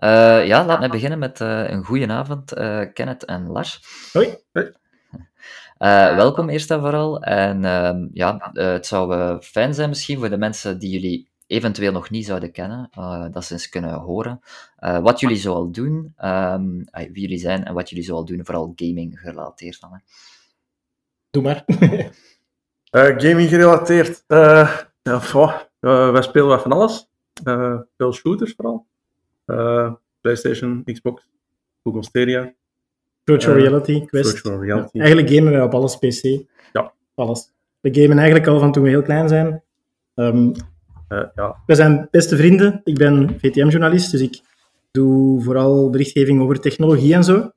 Uh, ja, laat mij beginnen met uh, een goede avond, uh, Kenneth en Lars. Hoi. Hoi. welkom eerst en vooral. En ehm, ja, het zou fijn zijn misschien voor de mensen die jullie eventueel nog niet zouden kennen, dat ze eens kunnen horen wat jullie zoal doen, um, wie jullie zijn en wat jullie zoal doen, vooral gaming gerelateerd dan. Hè. Doe maar. gaming gerelateerd. ja, wij spelen wat van alles. veel shooters vooral. Uh, PlayStation, Xbox, Google Stadia. Virtual uh, Reality, Quest. Virtual Reality. Ja, eigenlijk gamen we op alles PC. Ja. Alles. We gamen eigenlijk al van toen we heel klein zijn. Um, ja. We zijn beste vrienden. Ik ben VTM-journalist, dus ik doe vooral berichtgeving over technologie en zo.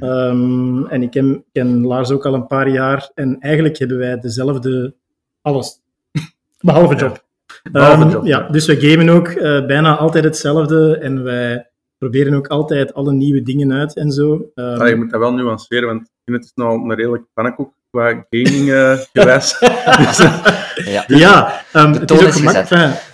Um, en ik ken, ken, Lars ook al een paar jaar. En eigenlijk hebben wij dezelfde alles. Behalve job. Um, ja, dus we gamen ook uh, bijna altijd hetzelfde en wij proberen ook altijd alle nieuwe dingen uit en zo. Um, ah, je moet dat wel nuanceren, want het is nou een redelijk pannenkoek qua gaming uh, gewijs. dus, ja, ja um, het is ook gemakkelijk.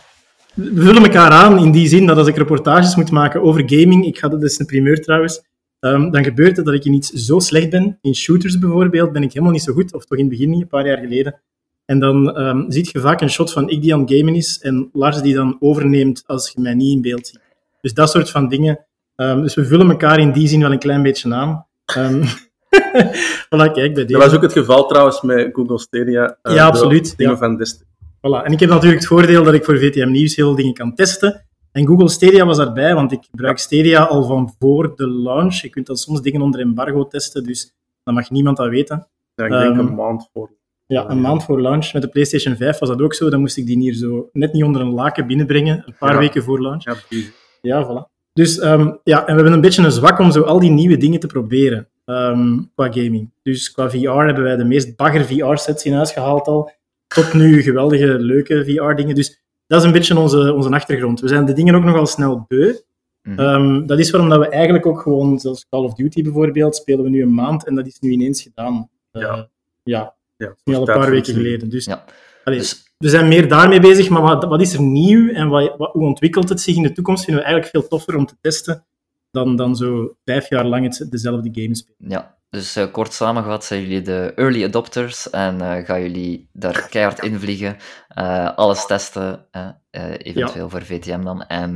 We vullen elkaar aan in die zin dat als ik reportages moet maken over gaming, ik ga dat is een primeur trouwens, um, dan gebeurt het dat ik in iets zo slecht ben. In shooters bijvoorbeeld ben ik helemaal niet zo goed, of toch in het begin niet, een paar jaar geleden. En dan um, ziet je vaak een shot van ik die aan het gamen is en Lars die dan overneemt als je mij niet in beeld ziet. Dus dat soort van dingen. Um, dus we vullen elkaar in die zin wel een klein beetje aan. Um, voilà, kijk, bij deze. Dat was ook het geval trouwens met Google Stadia. Uh, ja, absoluut. Dingen ja. van. Voilà. En ik heb natuurlijk het voordeel dat ik voor VTM Nieuws heel veel dingen kan testen. En Google Stadia was daarbij, want ik gebruik Stadia al van voor de launch. Je kunt dan soms dingen onder embargo testen, dus dan mag niemand dat weten. Ja, ik denk een maand voor ja, een maand voor launch. Met de PlayStation 5 was dat ook zo. Dan moest ik die hier zo net niet onder een laken binnenbrengen, een paar weken voor launch. Ja, precies. Ja, voilà. Dus um, ja, en we hebben een beetje een zwak om zo al die nieuwe dingen te proberen um, qua gaming. Dus qua VR hebben wij de meest bagger VR-sets in huis gehaald al. Tot nu geweldige, leuke VR-dingen. Dus dat is een beetje onze, onze achtergrond. We zijn de dingen ook nogal snel beu. Mm um, dat is waarom dat we eigenlijk ook gewoon, zoals Call of Duty bijvoorbeeld, spelen we nu een maand en dat is nu ineens gedaan. Uh, ja. ja. Ja, al een paar weken geleden. Dus, ja. allee, dus, we zijn meer daarmee bezig, maar wat, wat is er nieuw en wat, wat, hoe ontwikkelt het zich in de toekomst, vinden we eigenlijk veel toffer om te testen dan, dan zo vijf jaar lang het, dezelfde game spelen. Ja, dus uh, kort samengevat zijn jullie de early adopters en uh, gaan jullie daar keihard invliegen, uh, alles testen, eventueel ja. voor VTM dan, en,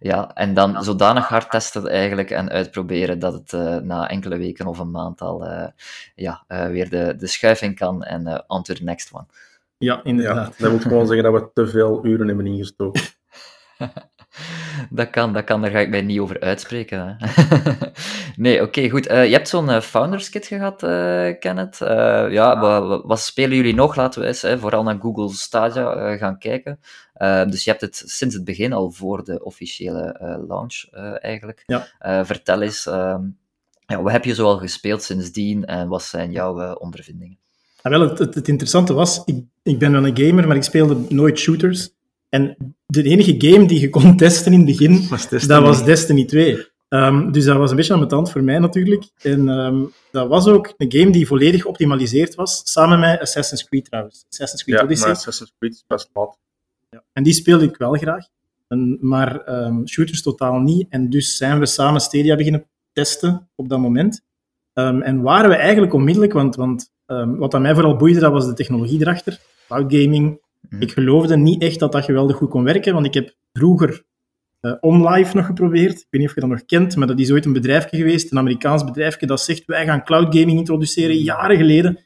ja, en dan zodanig hard testen eigenlijk en uitproberen dat het na enkele weken of een maand al ja, weer de, de schuiving kan en on to the next one. Ja, inderdaad. Ja, dat moet gewoon zeggen dat we te veel uren hebben ingestoken. Dat kan, dat kan, daar ga ik mij niet over uitspreken. nee, oké, goed. Uh, je hebt zo'n uh, Founders Kit gehad, uh, Kenneth. ja, wat, wat, spelen jullie nog? Laten we eens hè, vooral naar Google Stadia gaan kijken. dus je hebt het sinds het begin al voor de officiële launch eigenlijk. Ja. vertel eens, ehm, ja, wat heb je zoal gespeeld sindsdien en wat zijn jouw ondervindingen? Ah, wel, het, het, het, interessante was, ik, ik ben wel een gamer, maar ik speelde nooit shooters. En de enige game die je kon testen in het begin, was Destiny. dat was Destiny 2. Um, dus dat was een beetje aan mijn tand voor mij natuurlijk. En um, dat was ook een game die volledig optimaliseerd was, samen met Assassin's Creed trouwens. Assassin's Creed ja, Odyssey. maar Assassin's Creed is best laat. Ja. En die speelde ik wel graag, en, maar um, shooters totaal niet. En dus zijn we samen Stadia beginnen testen op dat moment. en waren we eigenlijk onmiddellijk, want, want wat aan mij vooral boeide, dat was de technologie erachter. Cloud gaming, ik geloofde niet echt dat dat geweldig goed kon werken, want ik heb vroeger uh, OnLive nog geprobeerd. Ik weet niet of je dat nog kent, maar dat is ooit een bedrijfje geweest, een Amerikaans bedrijfje, dat zegt wij gaan cloud gaming introduceren, jaren geleden.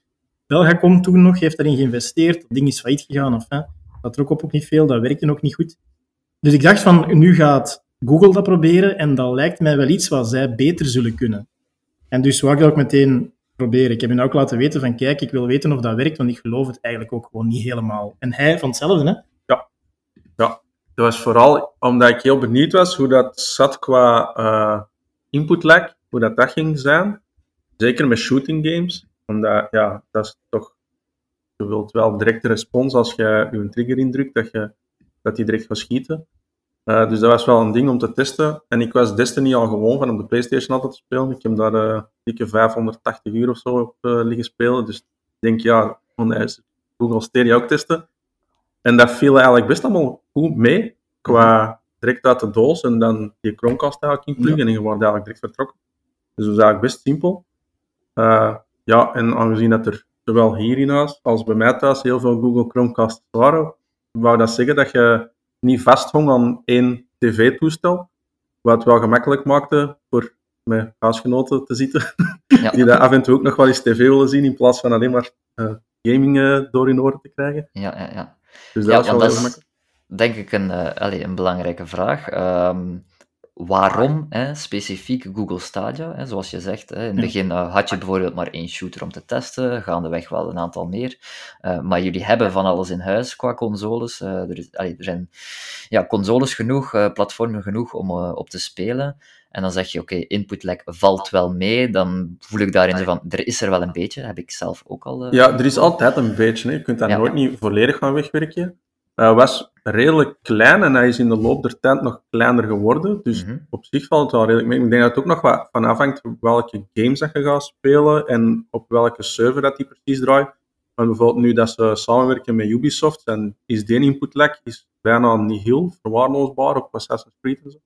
Belgacom toen nog, heeft daarin geïnvesteerd. Dat ding is failliet gegaan, of dat trok op ook niet veel, dat werkte ook niet goed. Dus ik dacht van, nu gaat Google dat proberen en dat lijkt mij wel iets wat zij beter zullen kunnen. En dus wou ik ook meteen proberen. Ik heb hem ook laten weten van, kijk, ik wil weten of dat werkt, want ik geloof het eigenlijk ook gewoon niet helemaal. En hij van hetzelfde, hè? Ja. Ja. Dat was vooral omdat ik heel benieuwd was hoe dat zat qua uh, input lag, hoe dat, dat ging zijn. Zeker met shooting games. Omdat, ja, dat is toch... Je wilt wel directe respons als je je trigger indrukt, dat, je, dat die direct gaat schieten. Uh, dus dat was wel een ding om te testen. En ik was Destiny al gewoon van op de PlayStation altijd te spelen. Ik heb daar uh, dikke 580 uur of zo op uh, liggen spelen. Dus ik denk, ja, van Google Stadia ook testen. En dat viel eigenlijk best allemaal goed mee qua direct uit de doos en dan die Chromecast eigenlijk inpluggen en je wordt eigenlijk direct vertrokken. Dus dat is eigenlijk best simpel. Ja, en aangezien dat er zowel hier in huis als bij mij thuis heel veel Google Chromecasts waren, wou dat zeggen dat je niet vasthong aan één tv-toestel, wat het wel gemakkelijk maakte voor mijn huisgenoten te zitten, ja. die daar af en toe ook nog wel eens tv willen zien, in plaats van alleen maar uh, gaming uh, door in oren te krijgen. Ja, ja, ja. Dus dat ja, is wel dat is, denk ik een, uh, allez, een belangrijke vraag. Um, waarom hè, specifiek Google Stadia? Hè, zoals je zegt, hè, in het begin uh, had je bijvoorbeeld maar één shooter om te testen, gaandeweg wel een aantal meer. Uh, maar jullie hebben van alles in huis qua consoles. Uh, er, is, allee, er, zijn ja, consoles genoeg, platformen genoeg om op te spelen. En dan zeg je, oké, okay, input lag valt wel mee. Dan voel ik daarin zo van, er is er wel een beetje. heb ik zelf ook al... ja, er is altijd een beetje. Hè. Je kunt ja. nooit niet volledig gaan wegwerken. Was redelijk klein en hij is in de loop der tijd nog kleiner geworden. Dus mhm. op zich valt het wel redelijk mee. Ik denk dat het ook nog wat van afhangt welke games dat je gaat spelen en op welke server dat die precies draait. Maar bijvoorbeeld nu dat ze samenwerken met Ubisoft, en is die input lag is bijna niet heel verwaarloosbaar op Assassin's Creed en zo.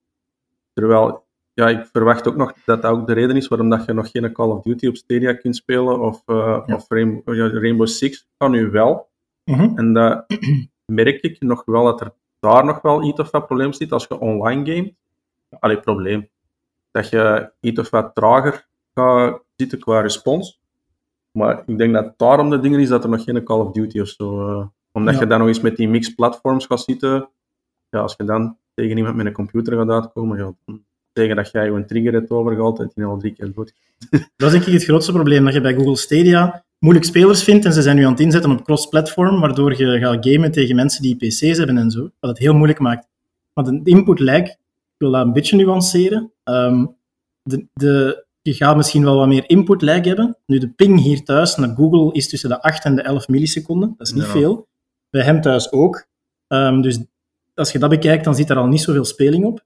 Terwijl, ja, ik verwacht ook nog dat dat ook de reden is waarom dat je nog geen Call of Duty op Stadia kunt spelen of, uh, of Rainbow, Rainbow Six kan nu wel. Mhm. En dat merk ik nog wel dat er daar nog wel iets of wat probleem zit als je online gamet. Allee, probleem. Dat je iets of wat trager gaat zitten qua respons. Maar ik denk dat daarom de dingen is dat er nog geen Call of Duty of zo. Uh, omdat je dan nog eens met die mixed platforms gaat zitten. Ja, als je dan tegen iemand met een computer gaat uitkomen, ja, tegen dat jij je een trigger hebt overgehaald en die al drie keer dood. Dat is denk ik het grootste probleem, dat je bij Google Stadia moeilijk spelers vindt en ze zijn nu aan het inzetten op cross-platform, waardoor je gaat gamen tegen mensen die PC's hebben en zo, wat het heel moeilijk maakt. Maar de input lag, ik wil dat een beetje nuanceren. Um, de, de, je gaat misschien wel wat meer input lag hebben. Nu, de ping hier thuis naar Google is tussen de 8 en de 11 milliseconden. Dat is niet veel. Bij hem thuis ook. Um, dus als je dat bekijkt, dan zit er al niet zoveel speling op.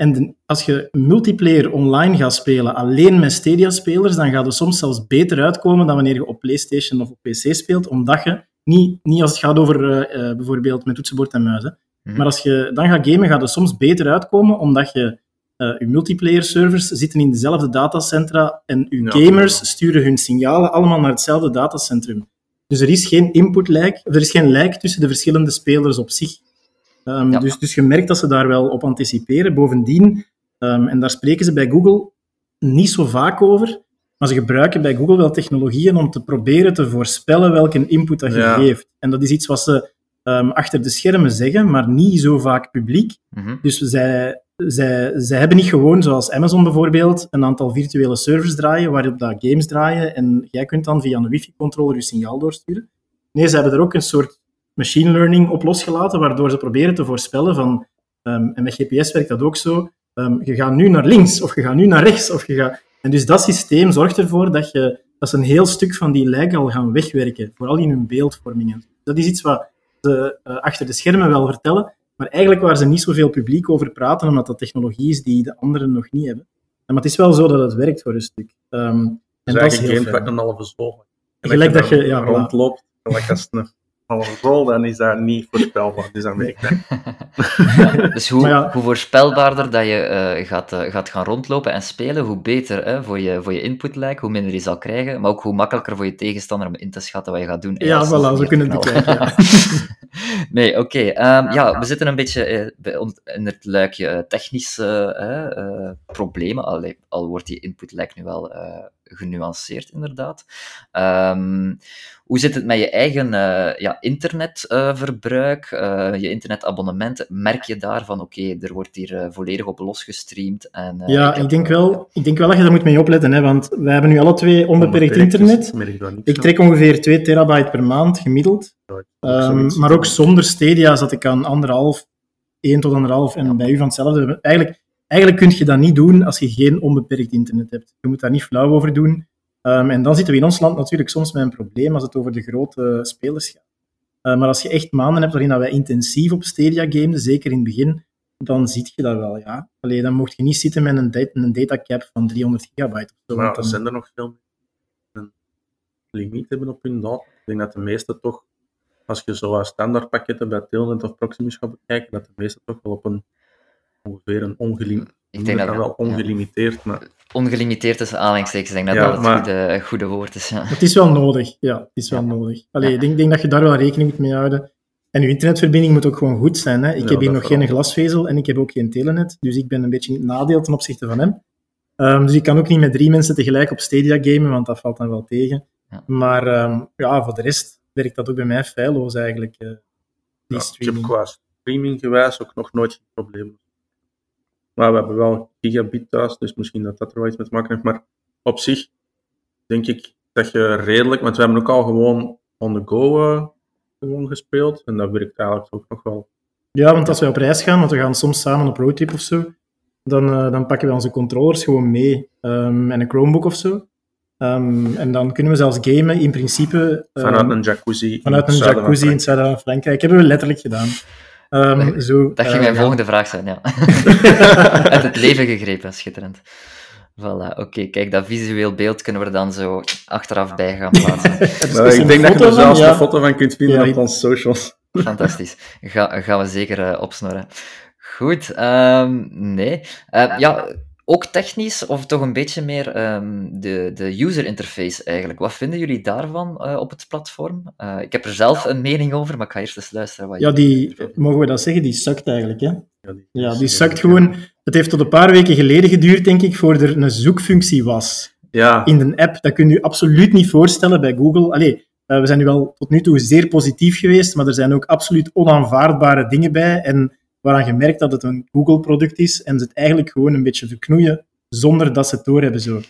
En als je multiplayer online gaat spelen, alleen met Stadia-spelers, dan gaat het soms zelfs beter uitkomen dan wanneer je op PlayStation of op PC speelt, omdat je, niet, niet als het gaat over uh, bijvoorbeeld met toetsenbord en muis, mhm. maar als je dan gaat gamen, gaat het soms beter uitkomen, omdat je uh, je multiplayer-servers zitten in dezelfde datacentra en je gamers sturen hun signalen allemaal naar hetzelfde datacentrum. Dus er is geen input lag, er is geen lijk tussen de verschillende spelers op zich. Um, dus, dus je merkt dat ze daar wel op anticiperen. Bovendien, um, en daar spreken ze bij Google niet zo vaak over, maar ze gebruiken bij Google wel technologieën om te proberen te voorspellen welke input dat je geeft. En dat is iets wat ze um, achter de schermen zeggen, maar niet zo vaak publiek. Mm Dus zij, zij, zij hebben niet gewoon, zoals Amazon bijvoorbeeld, een aantal virtuele servers draaien waarop dat games draaien en jij kunt dan via een wifi-controller je signaal doorsturen. Nee, ze hebben er ook een soort machine learning op losgelaten, waardoor ze proberen te voorspellen van, um, en met GPS werkt dat ook zo, um, je gaat nu naar links, of je gaat nu naar rechts, of je gaat... En dus dat systeem zorgt ervoor dat, je, dat ze een heel stuk van die lijk al gaan wegwerken, vooral in hun beeldvormingen. Dat is iets wat ze uh, achter de schermen wel vertellen, maar eigenlijk waar ze niet zoveel publiek over praten, omdat dat technologie is die de anderen nog niet hebben. Maar het is wel zo dat het werkt voor een stuk. Um, en dat is heel geen een halve zo. Gelijk dat je, ja, rondloopt, gelijk een al dan is dat niet voorspelbaar. Dus dan ik dus hoe, hoe voorspelbaarder dat je uh, gaat, uh, gaat gaan rondlopen en spelen, hoe beter hè, voor, je, voor je input lijkt, hoe minder je zal krijgen, maar ook hoe makkelijker voor je tegenstander om in te schatten wat je gaat doen. Ja, voilà, zo kunnen het bekijken. nee, oké. Okay. Um, ja, we zitten een beetje uh, in het luikje technische problemen, al, al wordt die input lijkt nu wel genuanceerd, inderdaad. Um, hoe zit het met je eigen uh, ja, internetverbruik, uh, je internetabonnementen? Merk je daarvan, oké, er wordt hier uh, volledig op losgestreamd? En, ja, ik, denk wel, ik denk wel dat je daar moet mee opletten, hè, want wij hebben nu alle twee onbeperkt, internet. ik trek ongeveer 2 terabyte per maand gemiddeld. Um, maar ook zonder Stadia zat ik aan anderhalf, 1 tot anderhalf en bij u van hetzelfde. Eigenlijk, eigenlijk kun je dat niet doen als je geen onbeperkt internet hebt. Je moet daar niet flauw over doen. Um, en dan zitten we in ons land natuurlijk soms met een probleem als het over de grote spelers gaat. Uh, maar als je echt maanden hebt waarin wij intensief op Stadia gameden, zeker in het begin, dan zie je dat wel, ja. Allee, dan mocht je niet zitten met een, data, een datacap van 300 gigabyte. Of zo, maar dan... zijn er nog veel een limiet hebben op hun data. Ik denk dat de meeste toch, als je zo standaardpakketten bij Telnet of Proximus gaat bekijken, dat de meeste toch wel op een ongeveer een ongelimiteerd. Ik denk dat, dat wel ongelimiteerd, maar ongelimiteerd tussen aanhalingstekens. Ik denk dat dat het goede, goede woord is. Ja. Het is wel nodig, ja. Het is wel nodig. Allee, ik denk, denk, dat je daar wel rekening mee houden. En je internetverbinding moet ook gewoon goed zijn. Hè. Ik heb hier nog geen glasvezel en ik heb ook geen telenet. Dus ik ben een beetje in het nadeel ten opzichte van hem. Um, dus ik kan ook niet met drie mensen tegelijk op Stadia gamen, want dat valt dan wel tegen. Ja. Maar um, ja, voor de rest werkt dat ook bij mij feilloos eigenlijk. Uh, die ja, ik heb qua streaming gewijs ook nog nooit geen probleem. Maar we hebben wel gigabit thuis, dus misschien dat dat er wel iets mee te maken heeft. Maar op zich denk ik dat je redelijk, want we hebben ook al gewoon on the go uh, gewoon gespeeld. En dat werkt eigenlijk ook nog wel. Ja, want als wij op reis gaan, want we gaan soms samen op roadtrip of zo, dan, uh, dan pakken we onze controllers gewoon mee um, en een Chromebook of zo. Um, en dan kunnen we zelfs gamen in principe. Um, vanuit een jacuzzi. Vanuit een jacuzzi in het zuiden van Frankrijk. Hebben we letterlijk gedaan. Um, zo, dat ging uh, mijn ja. volgende vraag zijn, ja. Uit het leven gegrepen, schitterend. Voilà, oké. Kijk, dat visueel beeld kunnen we er dan zo achteraf bij gaan plaatsen. nou, ik denk dat je er zelfs ja. een foto van kunt vinden ja, op onze socials. Fantastisch. Ga, gaan we zeker uh, opsnorren. Goed, um, nee. Uh, ja, ook technisch, of toch een beetje meer um, de, de user interface eigenlijk. Wat vinden jullie daarvan uh, op het platform? Uh, ik heb er zelf een mening over, maar ik ga eerst eens luisteren wat Ja, die, mogen we dat zeggen, die sukt eigenlijk, hè? Ja, die, ja, die sukt gewoon... Het heeft tot een paar weken geleden geduurd, denk ik, voor er een zoekfunctie was. Ja. In de app. Dat kun je je absoluut niet voorstellen bij Google. Allee, uh, we zijn nu wel tot nu toe zeer positief geweest, maar er zijn ook absoluut onaanvaardbare dingen bij. En waaraan je merkt dat het een Google-product is en ze het eigenlijk gewoon een beetje verknoeien zonder dat ze het doorhebben. Zo.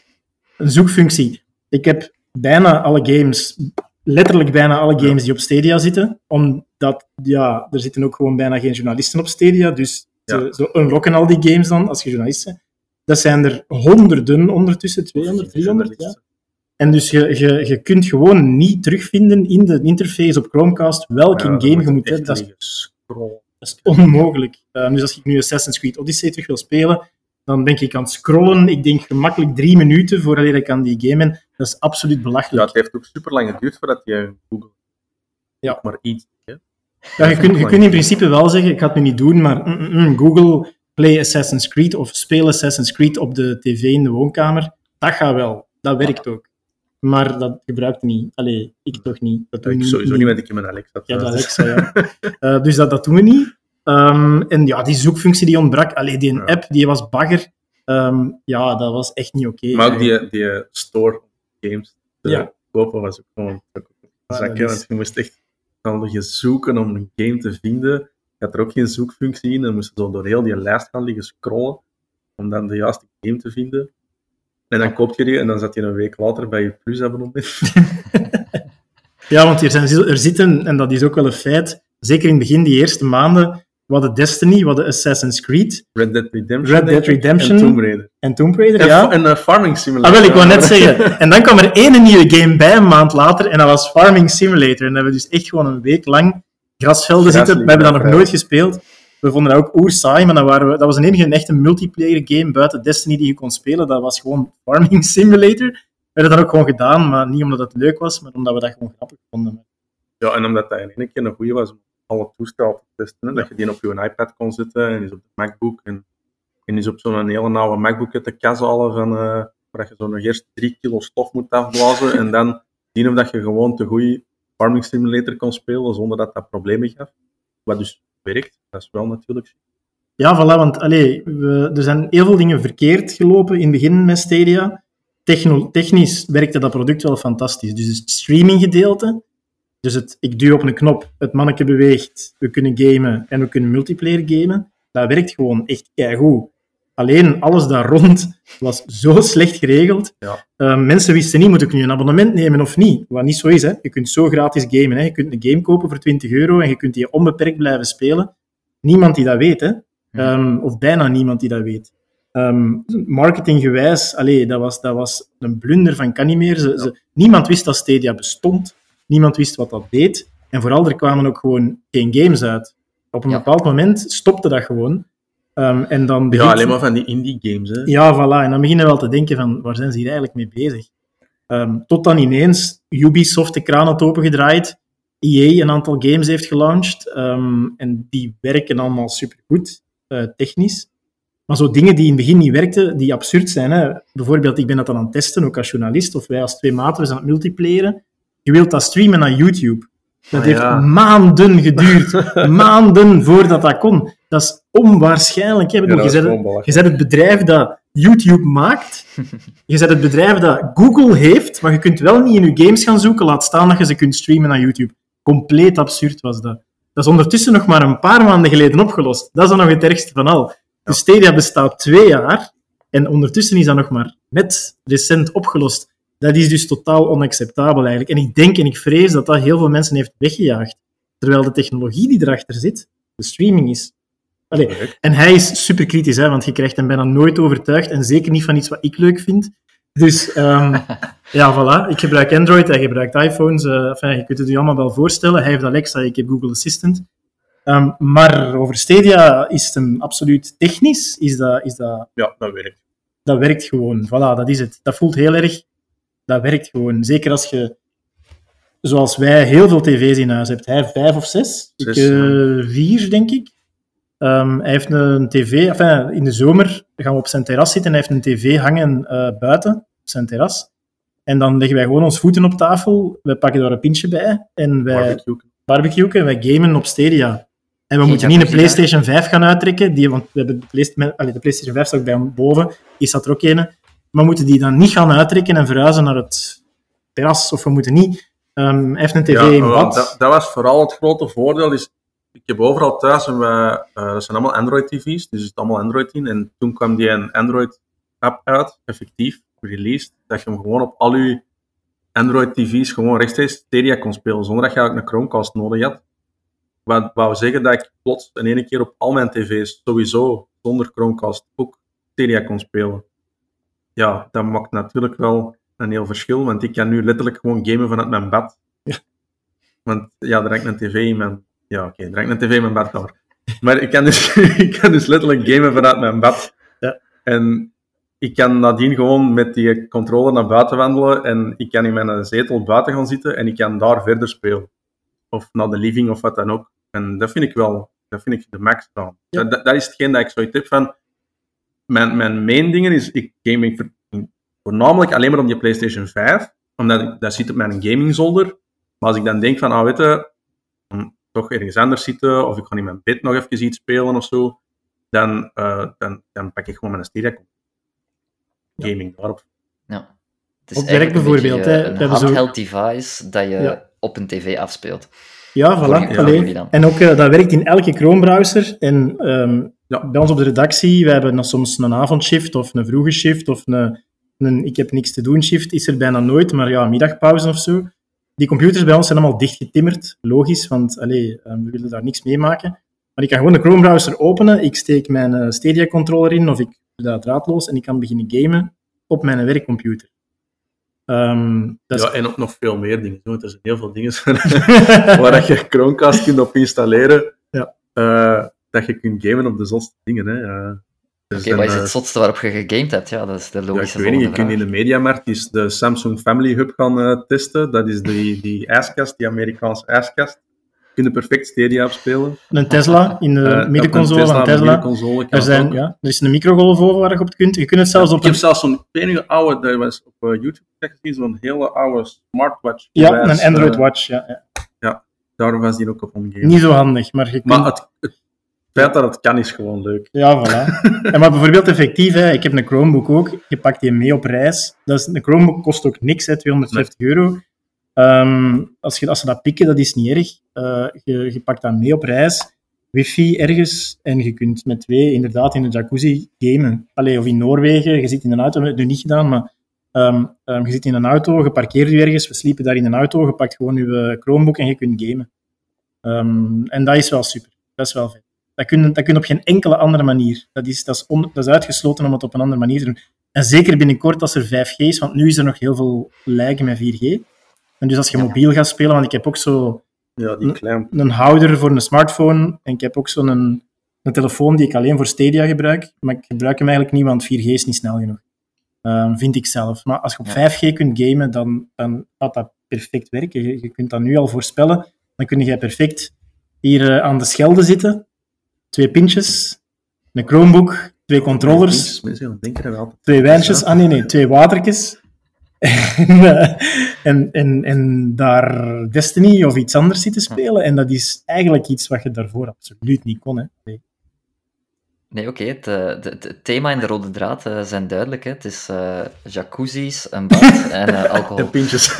Een zoekfunctie. Ik heb bijna alle games, letterlijk bijna alle games die op Stadia zitten, omdat ja, er zitten ook gewoon bijna geen journalisten op Stadia, dus ja. ze, unlocken al die games dan als je journalist bent. Dat zijn er honderden ondertussen, 200, 300. Ja. En dus je, je, je kunt gewoon niet terugvinden in de interface op Chromecast welke ja, game je moet hebben. Dat is, dat is onmogelijk. Uh, dus als ik nu Assassin's Creed Odyssey terug wil spelen, dan ben ik aan het scrollen. Ik denk gemakkelijk drie minuten voordat ik aan die game ben. Dat is absoluut belachelijk. Ja, het heeft ook super lang geduurd voordat je Google ja. maar iets. Hè? Ja, je, kunt, je kunt in principe wel zeggen, ik ga het nu niet doen, maar mm, mm, mm, Google Play Assassin's Creed of speel Assassin's Creed op de tv in de woonkamer, dat gaat wel. Dat werkt ook. Maar dat gebruikt niet. Allee, ik toch niet. Dat doen ik sowieso niet, met ik in mijn Alexa. Ja, Alexa, ja. uh, dus dat, dat doen we niet. Um, en ja, die zoekfunctie die ontbrak. Allee, die ja. app, die was bagger. Um, ja, dat was echt niet oké. Okay, maar ook die, die store games ja. kopen was ook gewoon zakken. Want je moest echt zoeken om een game te vinden. Je had er ook geen zoekfunctie in. Dan moest je zo door heel die lijst gaan liggen scrollen om dan de juiste game te vinden. En dan koop je die en dan zat je een week later bij je plus abonnement. ja, want er, zijn, er zitten, en dat is ook wel een feit, zeker in het begin, die eerste maanden, we hadden Destiny, we hadden Assassin's Creed. Red Dead Redemption. Red Dead Redemption. En Tomb Raider. En Tomb Raider, ja. En uh, Farming Simulator. Ah, wel, ik wou net zeggen. En dan kwam er één nieuwe game bij, een maand later, en dat was Farming Simulator. En dan hebben we dus echt gewoon een week lang grasvelden zitten. We hebben dat nog nooit gespeeld. We vonden dat ook oer saai, maar dan waren we, dat was een enige echte multiplayer game buiten Destiny die je kon spelen. Dat was gewoon Farming Simulator. We hebben dat ook gewoon gedaan, maar niet omdat het leuk was, maar omdat we dat gewoon grappig vonden. Ja, en omdat dat in één keer een goede was om alle toestellen te testen. Dat je die op je iPad kon zetten en is op de MacBook. En, en is op zo'n hele nauwe MacBook uit de kas halen van, uh, waar je zo nog eerst drie kilo stof moet afblazen en dan zien of dat je gewoon te goede Farming Simulator kon spelen zonder dat dat problemen gaf. Wat dus werkt, dat is wel natuurlijk. Ja, voilà, want allee, we, er zijn heel veel dingen verkeerd gelopen in het begin met Stadia. Technisch werkte dat product wel fantastisch. Dus het streaminggedeelte, dus het, ik duw op een knop, het manneke beweegt, we kunnen gamen en we kunnen multiplayer gamen. Dat werkt gewoon echt keigoed. Alleen alles daar rond was zo slecht geregeld. Ja. Uh, mensen wisten niet, moet ik nu een abonnement nemen of niet? Wat niet zo is. Hè. Je kunt zo gratis gamen. Hè. Je kunt een game kopen voor 20 euro en je kunt die onbeperkt blijven spelen. Niemand die dat weet. Hè. Um, of bijna niemand die dat weet. Um, marketinggewijs, allee, dat, was, dat was een blunder van kan niet meer. Ze, ze, niemand wist dat Stadia bestond. Niemand wist wat dat deed. En vooral, er kwamen ook gewoon geen games uit. Op een bepaald moment stopte dat gewoon. Um, en dan begint... Ja, alleen maar van die indie games. Hè? Ja, voilà. En dan beginnen we wel te denken van, waar zijn ze hier eigenlijk mee bezig? Um, tot dan ineens Ubisoft de kraan had opengedraaid, EA een aantal games heeft gelanceerd, um, en die werken allemaal supergoed, uh, technisch. Maar zo dingen die in het begin niet werkten, die absurd zijn. Hè. Bijvoorbeeld, ik ben dat dan aan het testen, ook als journalist, of wij als twee maten, we zijn aan het multiplayeren. Je wilt dat streamen naar YouTube. Dat Ah, heeft ja. maanden geduurd. maanden voordat dat kon. Dat is onwaarschijnlijk. Hè. Ja, je, bent, belachelijk. je het bedrijf dat YouTube maakt. Je bent het bedrijf dat Google heeft, maar je kunt wel niet in je games gaan zoeken, laat staan dat je ze kunt streamen naar YouTube. Compleet absurd was dat. Dat is ondertussen nog maar een paar maanden geleden opgelost. Dat is dan nog het ergste van al. Dus Stadia bestaat twee jaar en ondertussen is dat nog maar net recent opgelost. Dat is dus totaal onacceptabel eigenlijk. En ik denk en ik vrees dat dat heel veel mensen heeft weggejaagd. Terwijl de technologie die erachter zit, de streaming is. Allee, en hij is super kritisch, hè, want je krijgt hem bijna nooit overtuigd en zeker niet van iets wat ik leuk vind. Dus ehm, ja, voilà. Ik gebruik Android, hij gebruikt iPhones. eh, enfin, je kunt het je allemaal wel voorstellen. Hij heeft Alexa, ik heb Google Assistant. Ehm, maar over Stadia is het hem absoluut technisch. Is dat, is dat, Ja, dat werkt. dat werkt gewoon. Voilà, dat is het. Dat voelt heel erg. Dat werkt gewoon. Zeker als je, zoals wij, heel veel tv's in huis hebt. Hij heeft vijf of zes. Zes, ik, eh, vier, denk ik. Ehm, hij heeft een tv. Enfin, in de zomer gaan we op zijn terras zitten. Hij heeft een tv hangen eh, buiten, op zijn terras. En dan leggen wij gewoon ons voeten op tafel. Wij pakken daar een pintje bij. En wij Barbecue. barbecuen en wij gamen op Stadia. En we Geen moeten niet een PlayStation 5 gaan uittrekken, die, want we hebben de, allee, de PlayStation 5 staat ook bij hem boven, die staat er ook een. Maar we moeten die dan niet gaan uittrekken en verhuizen naar het terras. Of we moeten niet... ehm, hij heeft een tv Ja, in bad. dat, dat was vooral het grote voordeel. Is, ik heb overal thuis, en wij, eh, dat zijn allemaal Android-tv's, dus er zit allemaal Android in. En toen kwam die een Android-app uit, effectief, released, dat je hem gewoon op al je Android-tv's gewoon rechtstreeks Stadia kon spelen, zonder dat je eigenlijk een Chromecast nodig had. Wat wou zeggen dat ik plots in één keer op al mijn tv's, sowieso zonder Chromecast, ook Stadia kon spelen. Ja, dat maakt natuurlijk wel een heel verschil, want ik kan nu letterlijk gewoon gamen vanuit mijn bed. Want ja, er hangt een tv in mijn... Ja, oké, er hangt een tv in mijn badkamer. Maar ik kan, dus, ik kan dus letterlijk gamen vanuit mijn bed. Ja. En ik kan nadien gewoon met die controller naar buiten wandelen en ik kan in mijn zetel buiten gaan zitten en ik kan daar verder spelen. Of naar de living of wat dan ook. En dat vind ik wel, dat vind ik de max dan. Ja. Dat, dat is hetgeen dat ik zoiets heb van... Mijn, mijn main dingen is, ik ver- voornamelijk alleen maar op die PlayStation 5, omdat ik, dat zit op mijn gamingzolder. Maar als ik dan denk van, ah, weet je, toch ergens anders zitten, of ik ga in mijn bed nog even iets spelen of zo, dan, eh, dan, dan pak ik gewoon mijn Stadia gaming daarop. Ja. Het Op is eigenlijk werk bijvoorbeeld, Een, eh, een zo- handheld device dat je Ja. op een tv afspeelt. Ja, voilà. jullie- Allee. voor jullie dan. En ook, eh, dat werkt in elke Chrome-browser. En ehm, Ja. bij ons op de redactie, we hebben dan soms een avondshift of een vroege shift of een, een ik heb niks te doen shift. Is er bijna nooit, maar ja, middagpauze of zo. Die computers bij ons zijn allemaal dichtgetimmerd. Logisch, want allee, eh, we willen daar niks mee maken. Maar ik kan gewoon de Chrome-browser openen, ik steek mijn eh, Stadia-controller in of ik doe dat draadloos en ik kan beginnen gamen op mijn werkcomputer. Ehm, is Ja, en ook nog veel meer dingen. Want er zijn heel veel dingen waar dat je Chromecast kunt op installeren. Ja. eh, dat je kunt gamen op de zotste dingen. Hè. Er Oké, zijn, wat is eh, het zotste waarop je gegamed hebt? Ja, dat is de Ja, ik logische weet niet, je kunt in de Mediamarkt eens de Samsung Family Hub gaan eh, testen. Dat is die, die ijskast, die Amerikaanse ijskast. Je kunt er perfect Stadia op spelen. een Tesla in de Eh, middenconsole van een Tesla. Er, zijn, ook. ja, er is een microgolfoven waar je op het kunt. Je kunt het zelfs op ik heb een, zelfs zo'n enige oude, dat was op eh, YouTube gezien, zo'n hele oude smartwatch. ja, een Android eh, Watch. Ja, ja. daar was die ook op omgegeven. Niet zo handig, maar je kunt... Maar het, het feit dat het kan is gewoon leuk. Ja, voilà. en maar bijvoorbeeld effectief, hè, ik heb een Chromebook ook. Je pakt die mee op reis. Dat is, een Chromebook kost ook niks, hè, 250 euro. Ehm, als, je, als ze dat pikken, dat is niet erg. Eh, je, je pakt dat mee op reis. Wifi ergens en je kunt met twee inderdaad in de jacuzzi gamen. Allee, of in Noorwegen, je zit in een auto, we hebben het nu niet gedaan, maar ehm, ehm, je zit in een auto, je parkeert je ergens, we sliepen daar in een auto, je pakt gewoon je Chromebook en je kunt gamen. En dat is wel super. Dat is wel vet. Dat kun, je- dat kun je op geen enkele andere manier. Dat is, dat, is on- dat is uitgesloten om het op een andere manier te doen. En zeker binnenkort als er 5G is, want nu is er nog heel veel lijken met 4G. En dus als je mobiel gaat spelen, want ik heb ook zo Ja, die klein. een houder voor een smartphone en ik heb ook zo'n een, een telefoon die ik alleen voor Stadia gebruik, maar ik gebruik hem eigenlijk niet, want 4G is niet snel genoeg. Ehm, vind ik zelf. Maar als je op Ja. 5G kunt gamen, dan, dan gaat dat perfect werken. Je, je kunt dat nu al voorspellen. Dan kun je perfect hier eh, aan de schelde zitten, twee pintjes, een Chromebook, twee controllers, Mensen denken er wel. twee wijntjes, ah nee, nee, twee watertjes. en, eh, en, en, en daar Destiny of iets anders zitten spelen. En dat is eigenlijk iets wat je daarvoor absoluut niet kon. Hè. Nee. Nee, oké. Het, eh, het, het thema en de rode draad eh, zijn duidelijk. Hè. Het is eh jacuzzi's, een bad en eh, alcohol. En pintjes.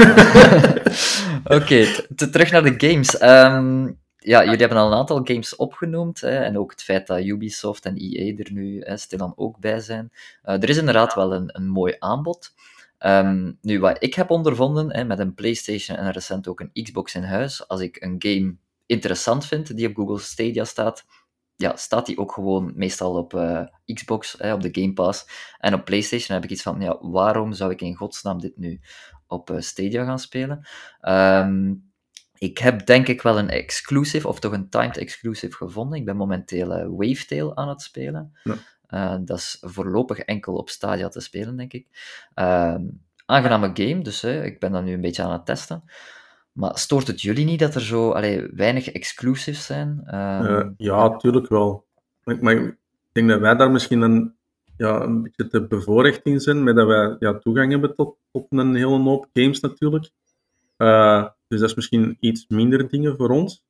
Oké, terug naar de games. Ehm, ja, jullie hebben al een aantal games opgenoemd. Hè, en ook het feit dat Ubisoft en EA er nu hè, stilaan ook bij zijn. Eh, er is inderdaad wel een, een mooi aanbod. Ehm, nu, wat ik heb ondervonden hè, met een PlayStation en recent ook een Xbox in huis, als ik een game interessant vind die op Google Stadia staat, ja, staat die ook gewoon meestal op eh, Xbox, hè, op de Game Pass. En op PlayStation heb ik iets van, ja, waarom zou ik in godsnaam dit nu op eh, Stadia gaan spelen? Ehm, ik heb denk ik wel een exclusive, of toch een timed exclusive gevonden. Ik ben momenteel eh, Wavetail aan het spelen. Ja. Eh, dat is voorlopig enkel op Stadia te spelen, denk ik. Ehm, aangename game, dus hè, ik ben dat nu een beetje aan het testen. Maar stoort het jullie niet dat er zo allee, weinig exclusives zijn? Ehm, Eh, ja, natuurlijk wel. Maar, maar ik denk dat wij daar misschien een, ja, een beetje te bevoorrecht in zijn, met dat wij ja, toegang hebben tot, tot een hele hoop games natuurlijk. Dus dat is misschien iets minder dingen voor ons.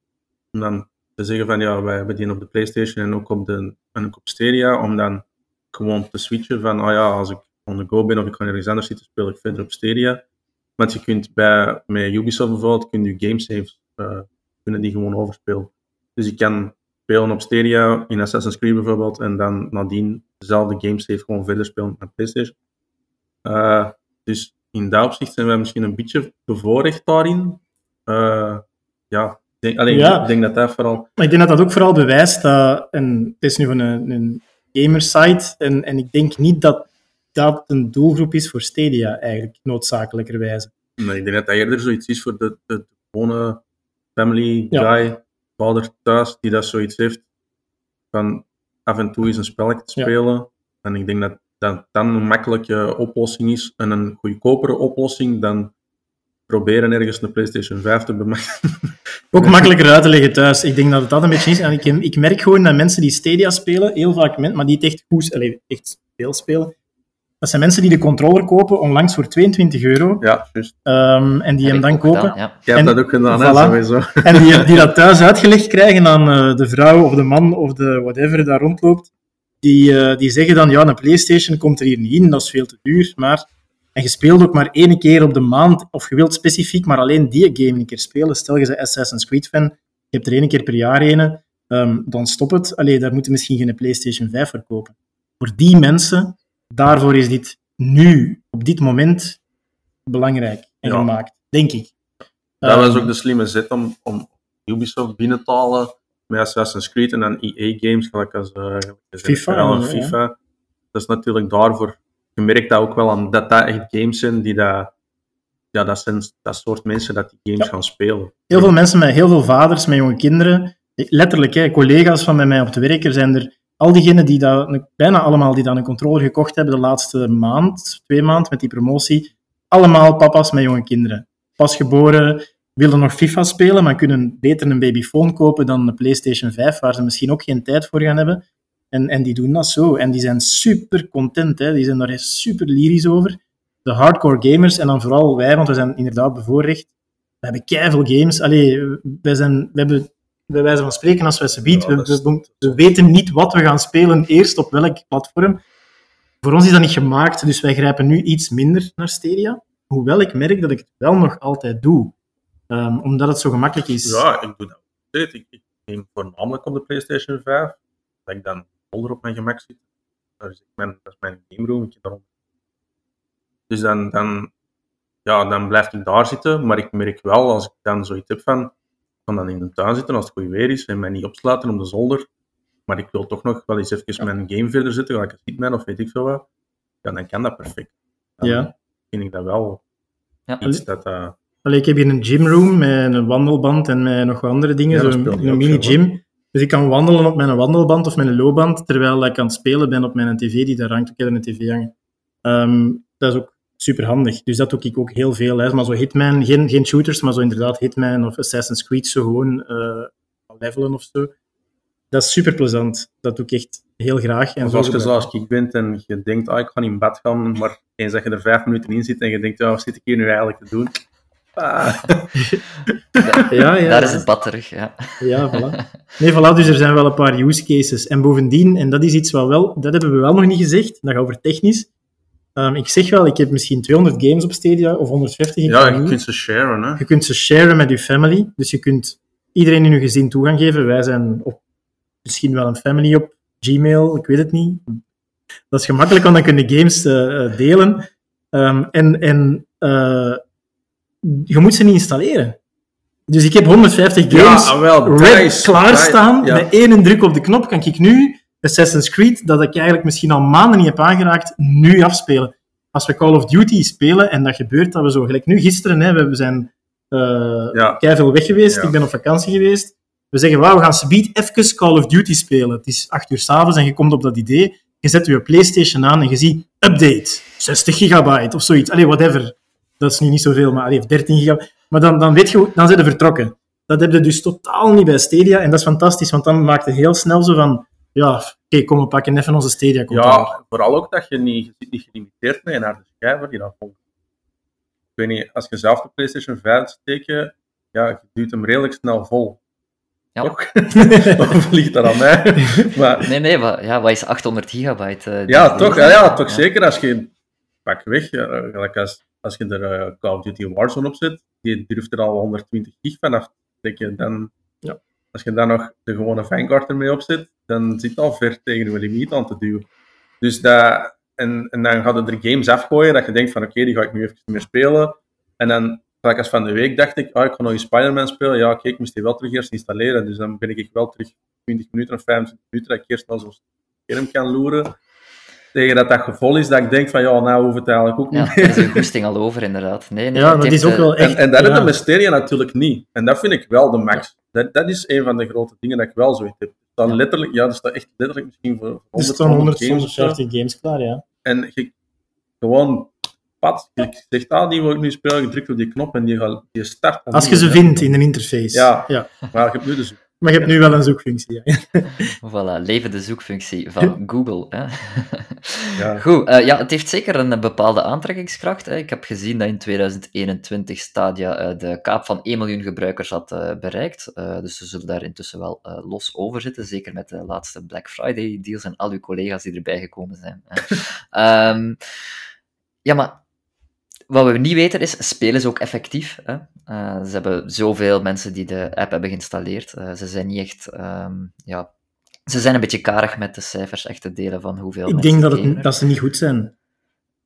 Om dan te zeggen van ja, wij hebben die op de PlayStation en ook op, de, en ook op Stadia, om dan gewoon te switchen van oh ja, als ik on the go ben of ik ga ergens anders zitten, speel ik verder op Stadia. Want je kunt bij, met Ubisoft bijvoorbeeld, kun je gamesaves, eh kunnen die gewoon overspelen. Dus je kan spelen op Stadia in Assassin's Creed bijvoorbeeld en dan nadien dezelfde gamesave gewoon verder spelen op PlayStation. Eh, dus in dat opzicht zijn wij misschien een beetje bevoorrecht daarin. Eh, ja, ik denk, alleen, Ja. ik denk dat dat vooral... Maar ik denk dat dat ook vooral bewijst dat, en het is nu van een, een gamersite, en, en ik denk niet dat dat een doelgroep is voor Stadia, eigenlijk, noodzakelijkerwijze. Nee, ik denk dat dat eerder zoiets is voor de, de, de gewone family Ja. guy, vader thuis, die dat zoiets heeft van af en toe eens een spelletje te Ja. spelen. En ik denk dat dat dan een makkelijke oplossing is en een goedkopere oplossing dan proberen ergens een PlayStation 5 te bemachtigen. Ook makkelijker uit te leggen thuis. Ik denk dat het dat een beetje is. En ik, ik merk gewoon dat mensen die Stadia spelen, heel vaak, maar die het echt goed, allez, echt veel spelen, dat zijn mensen die de controller kopen onlangs voor 22 euro Ja, juist. ehm, en die heb hem dan kopen. gedaan, ja. Jij hebt En- dat ook gedaan, hè, voilà. sowieso. En die, die dat thuis uitgelegd krijgen aan eh, de vrouw of de man of de whatever daar rondloopt, die, eh, die zeggen dan, ja, een Playstation komt er hier niet in, dat is veel te duur, maar... En je speelt ook maar één keer op de maand, of je wilt specifiek maar alleen die game een keer spelen. Stel je bent Assassin's Creed fan, je hebt er één keer per jaar een, ehm, dan stop het. Allee, daar moeten misschien geen Playstation 5 verkopen. Voor die mensen, daarvoor is dit nu, op dit moment, belangrijk en Ja. gemaakt, denk ik. Dat was Ehm, ook de slimme zet om, om Ubisoft binnen te halen met Assassin's Creed en dan EA-games, gelijk als eh, FIFA, ja. FIFA. Dat is natuurlijk daarvoor... Je merkt dat ook wel aan dat dat echt games zijn die dat... Ja, dat zijn dat soort mensen dat die games Ja. gaan spelen. Heel veel mensen met heel veel vaders, met jonge kinderen, letterlijk, hè, collega's van bij mij op het werk, er zijn er al diegenen die dat, bijna allemaal die dan een controller gekocht hebben de laatste maand, twee maanden met die promotie, allemaal papa's met jonge kinderen. Pas geboren, willen nog FIFA spelen, maar kunnen beter een babyfoon kopen dan een PlayStation 5, waar ze misschien ook geen tijd voor gaan hebben. En, en die doen dat zo. En die zijn super content, hè. die zijn daar super lyrisch over. De hardcore gamers, en dan vooral wij, want we zijn inderdaad bevoorrecht, we hebben keiveel games. Allee, wij, zijn, we hebben, bij wijze van spreken, als wij ze bieden, Ja, we, dat is- we, we weten niet wat we gaan spelen, eerst op welk platform. Voor ons is dat niet gemaakt, dus wij grijpen nu iets minder naar Stadia. Hoewel ik merk dat ik het wel nog altijd doe. Ehm, omdat het zo gemakkelijk is. Ja, ik doe dat. Ik, ik neem voornamelijk op de PlayStation 5, dat ik dan folder op mijn gemak zit. Dat is mijn, dat is mijn game room. Ik heb daarom. Dus dan, dan, ja, dan blijf ik daar zitten, maar ik merk wel, als ik dan zoiets heb van, ik kan dan in de tuin zitten als het goed weer is en mij niet opsluiten op de zolder, maar ik wil toch nog wel eens even mijn game verder zetten, gelijk een Hitman of weet ik veel wat, ja, dan kan dat perfect. Dan Ja. vind ik dat wel Ja. iets dat... eh, Allee, ik heb hier een gymroom met een wandelband en met nog wat andere dingen, Ja, zo'n speelt Dus ik kan wandelen op mijn wandelband of mijn loopband, terwijl ik aan het spelen ben op mijn tv die daar hangt. Ik heb een tv hangen. Ehm, dat is ook super handig. Dus dat doe ik ook heel veel. Hè. Maar zo Hitman, geen, geen shooters, maar zo inderdaad Hitman of Assassin's Creed, zo gewoon eh, levelen of zo. Dat is super plezant. Dat doe ik echt heel graag. En of als je zoals ik bent en je denkt, ah, ik ga in bed gaan, maar eens dat je er vijf minuten in zit en je denkt, ja, wat zit ik hier nu eigenlijk te doen? Ah. ja, ja, Daar is het bad terug, ja. Ja, voilà. Nee, voilà, dus er zijn wel een paar use cases. En bovendien, en dat is iets wat wel, dat hebben we wel nog niet gezegd, dat gaat over technisch. Um, ik zeg wel, ik heb misschien 200 games op Stadia, of 150. Ja, je kunt ze sharen, hè. Je kunt ze sharen met je family. Dus je kunt iedereen in je gezin toegang geven. Wij zijn op, misschien wel een family op Gmail, ik weet het niet. Dat is gemakkelijk, want dan kun je games uh, delen. Um, en en uh, je moet ze niet installeren. Dus ik heb 150 games ja, wel, klaarstaan. Ja. Met één druk op de knop kan ik nu Assassin's Creed, dat ik eigenlijk misschien al maanden niet heb aangeraakt, nu afspelen. Als we Call of Duty spelen, en dat gebeurt dat we zo, gelijk nu gisteren, hè, we zijn uh, ja. veel weg geweest, ik ben op vakantie geweest. We zeggen, wauw, we gaan speed even Call of Duty spelen. Het is acht uur s'avonds en je komt op dat idee. Je zet je PlayStation aan en je ziet update, 60 gigabyte of zoiets. Allee, whatever. Dat is nu niet zoveel, maar allee, 13 gigabyte. Maar dan, dan weet je, dan zijn ze vertrokken. Dat heb je dus totaal niet bij Stadia en dat is fantastisch, want dan maakt het heel snel zo van, ja, oké, okay, kom, we pakken even onze Stadia controller. Ja, vooral ook dat je niet, je zit niet gelimiteerd bent naar de schijf die dat volgt. Ik weet niet, als je zelf de PlayStation 5 steekt, ja, je duwt hem redelijk snel vol. Ja. Toch? of ligt dat aan mij? maar, nee, nee, maar, ja, wat is 800 gigabyte? Uh, ja, toch, ja, ja, toch zeker als je pak weg, ja, als, als je er uh, Call of Duty Warzone op zet, die durft er al 120 gig vanaf je dan, ja. als je dan nog de gewone Vanguard ermee op zet, dan zit al ver tegen je limiet aan te duwen. Dus dat, en, en dan gaat er games afgooien dat je denkt van oké, die ga ik nu even meer spelen. En dan, gelijk als van de week, dacht ik, oh, ik ga nog een Spider-Man spelen. Ja, oké, ik moest die wel terug eerst installeren. Dus dan ben ik wel terug 20 minuten of 25 minuten dat ik eerst naar zo'n scherm kan loeren tegen dat dat gevoel is, dat ik denk van, ja, nou hoeft het eigenlijk ook niet ja, is een goesting al over, inderdaad. Nee, nee, ja, dat is ook wel echt... En, en dat ja. is de mysterie natuurlijk niet. En dat vind ik wel de max. Dat, dat is een van de grote dingen dat ik wel zoiets heb. Dan letterlijk, ja, er staat echt letterlijk misschien voor 100, er staan 100 150 games klaar, ja. En je, gewoon, pad, je zegt, ah, die wil ik nu spelen, je drukt op die knop en die, gaat, die start. Als je ze vindt in een interface. Ja, ja. maar je hebt nu dus maar je hebt nu wel een zoekfunctie. Ja. voilà, levende zoekfunctie van Google. Hè. ja. Goed, uh, ja, het heeft zeker een bepaalde aantrekkingskracht. Hè. Ik heb gezien dat in 2021 Stadia uh, de kaap van 1 miljoen gebruikers had uh, bereikt. dus ze zullen daar intussen wel los over zitten. Zeker met de laatste Black Friday deals en al uw collega's die erbij gekomen zijn. um, ja, maar wat we niet weten is, spelen ze ook effectief? Hè? Uh, ze hebben zoveel mensen die de app hebben geïnstalleerd. Uh, ze zijn niet echt, um, ja, ze zijn een beetje karig met de cijfers echt te delen van hoeveel Ik denk dat, het, dat ze niet goed zijn.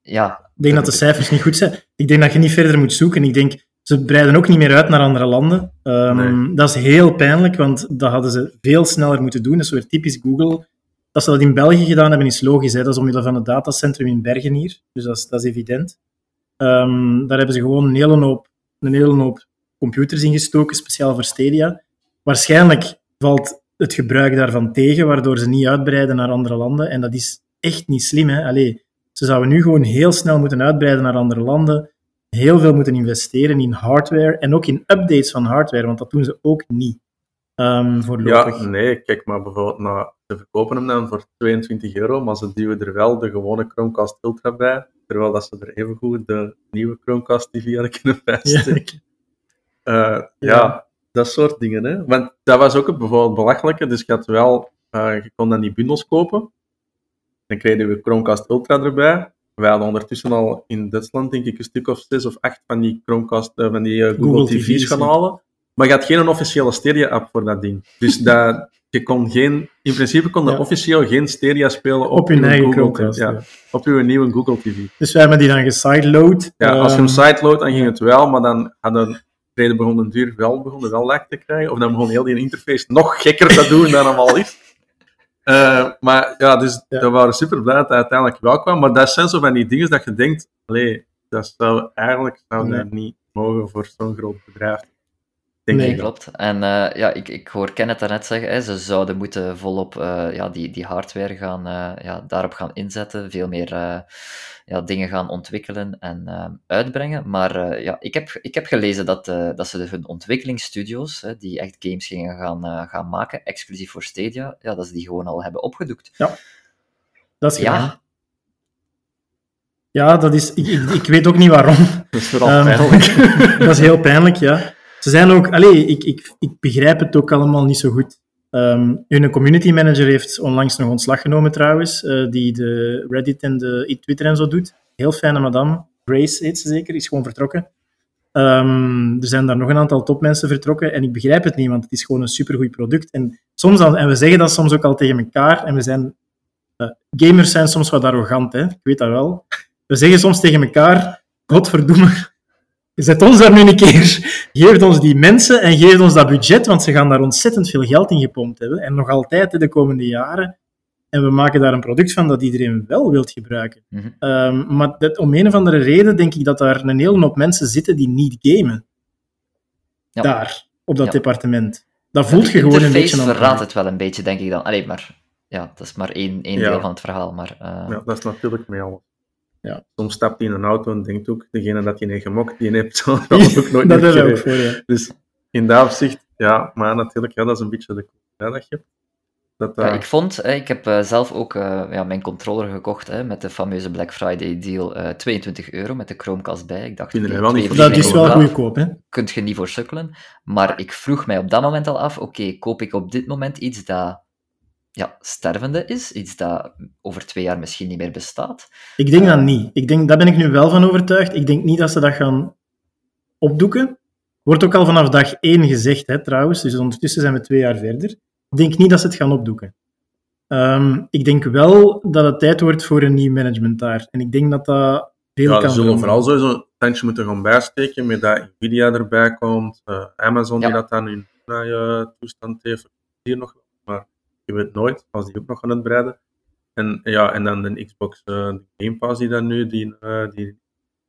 Ja. Ik denk dat de cijfers niet goed zijn. Ik denk dat je niet verder moet zoeken. Ik denk, ze breiden ook niet meer uit naar andere landen. Um, nee. Dat is heel pijnlijk, want dat hadden ze veel sneller moeten doen. Dat is weer typisch Google. Dat ze dat in België gedaan hebben, is logisch. Hè? Dat is omwille van het datacentrum in Bergen hier. Dus dat is, dat is evident. Um, daar hebben ze gewoon een hele hoop, een hele hoop computers ingestoken, speciaal voor Stadia. Waarschijnlijk valt het gebruik daarvan tegen, waardoor ze niet uitbreiden naar andere landen. En dat is echt niet slim. Hè? Ze zouden nu gewoon heel snel moeten uitbreiden naar andere landen, heel veel moeten investeren in hardware en ook in updates van hardware, want dat doen ze ook niet. Um, voorlopig. Ja, nee, kijk maar bijvoorbeeld naar, ze verkopen hem dan voor 22 euro, maar ze duwen er wel de gewone Chromecast Ultra bij Terwijl dat ze er even goed de nieuwe Chromecast TV hadden kunnen bijsteken. Ja. Uh, ja. dat soort dingen. Hè. Want dat was ook het bijvoorbeeld belachelijke. Dus je, had wel, uh, je kon dan die bundels kopen. Dan kreeg je Chromecast Ultra erbij. Wij hadden ondertussen al in Duitsland, denk ik, een stuk of zes of acht van die Chromecast, uh, van die Google, Google TV's gaan halen. Maar je had geen officiële stereo-app voor dat ding. Dus dat, je kon geen, in principe kon je officieel geen stereo spelen op, op je eigen Google, ja, op je nieuwe Google TV. Dus wij hebben die dan gesideload. Ja, als je hem ehm, sideload, dan ging het wel, maar dan hadden reden begonnen duur wel, begonnen wel lag te krijgen. Of dan begon heel die interface nog gekker te doen dan hem al is. Uh, maar ja, dus we waren super blij dat hij uiteindelijk wel kwam. Maar dat zijn zo van die dingen dat je denkt, allee, dat zou eigenlijk zou dat niet mogen voor zo'n groot bedrijf. Denk Nee, klopt. En eh, ja, ik, ik hoor Kenneth daarnet zeggen, hè, ze zouden moeten volop eh, ja, die, die hardware gaan, eh, ja, daarop gaan inzetten, veel meer eh, ja, dingen gaan ontwikkelen en uitbrengen. Maar eh, ja, ik, heb, ik heb gelezen dat, eh, dat ze hun ontwikkelingsstudio's, hè, die echt games gingen gaan, eh, gaan maken, exclusief voor Stadia, ja, dat ze die gewoon al hebben opgedoekt. Dat is gedaan. Ja, Ja, dat is, ik, ik, ik weet ook niet waarom. Dat is vooral Ehm, pijnlijk. dat is heel pijnlijk, ja. Ze zijn ook, allee, ik, ik, ik begrijp het ook allemaal niet zo goed. Ehm hun community manager heeft onlangs nog ontslag genomen trouwens, eh, die de Reddit en de Twitter en zo doet. Heel fijne madame. Grace heet ze zeker, is gewoon vertrokken. Ehm, er zijn daar nog een aantal topmensen vertrokken en ik begrijp het niet, want het is gewoon een supergoed product. En, soms en we zeggen dat soms ook al tegen elkaar, en we zijn, eh, gamers zijn soms wat arrogant, hè? ik weet dat wel. We zeggen soms tegen elkaar, godverdomme, zet ons daar nu een keer. Geef ons die mensen en geef ons dat budget, want ze gaan daar ontzettend veel geld in gepompt hebben. En nog altijd de komende jaren. En we maken daar een product van dat iedereen wel wilt gebruiken. Mhm. Ehm, maar dat, om een of andere reden denk ik dat daar een hele hoop mensen zitten die niet gamen. Ja. Daar, op dat Ja. departement. Dat voelt je gewoon een beetje aan verraadt het wel een beetje, denk ik dan. Allee, maar ja, dat is maar één, één Ja. deel van het verhaal. Maar, eh, Ja, dat is natuurlijk mee alles. Ja. Soms stapt hij in een auto en denkt ook, degene dat hij heeft gemokt, die heeft zo ook nooit dat meer ook voor, ja. Dus in dat opzicht, ja, maar natuurlijk, ja, dat is een beetje de cool dat je Ja, eh, ik vond, hè, ik heb eh, zelf ook eh, ja, mijn controller gekocht hè, met de fameuze Black Friday deal. eh 22 euro met de Chromecast bij. Ik dacht, wel niet voor Dat is wel goedkoop, hè? kunt je niet voor sukkelen. Maar ik vroeg mij op dat moment al af, oké, koop ik op dit moment iets dat ja, stervende is? Iets dat over twee jaar misschien niet meer bestaat? Ik denk dat niet. Ik denk, daar ben ik nu wel van overtuigd. Ik denk niet dat ze dat gaan opdoeken. Wordt ook al vanaf dag één gezegd, hè, trouwens. Dus ondertussen zijn we twee jaar verder. Ik denk niet dat ze het gaan opdoeken. Ehm, ik denk wel dat het tijd wordt voor een nieuw management daar. En ik denk dat dat veel ja, kan ze zullen vooral sowieso een tandje moeten gaan bijsteken met dat Nvidia erbij komt, eh, Amazon die dat dan in naar je toestand heeft, hier nog, maar je weet nooit als die ook nog gaan uitbreiden. En, ja, en dan de Xbox eh, de Game Pass die dan nu die, eh, die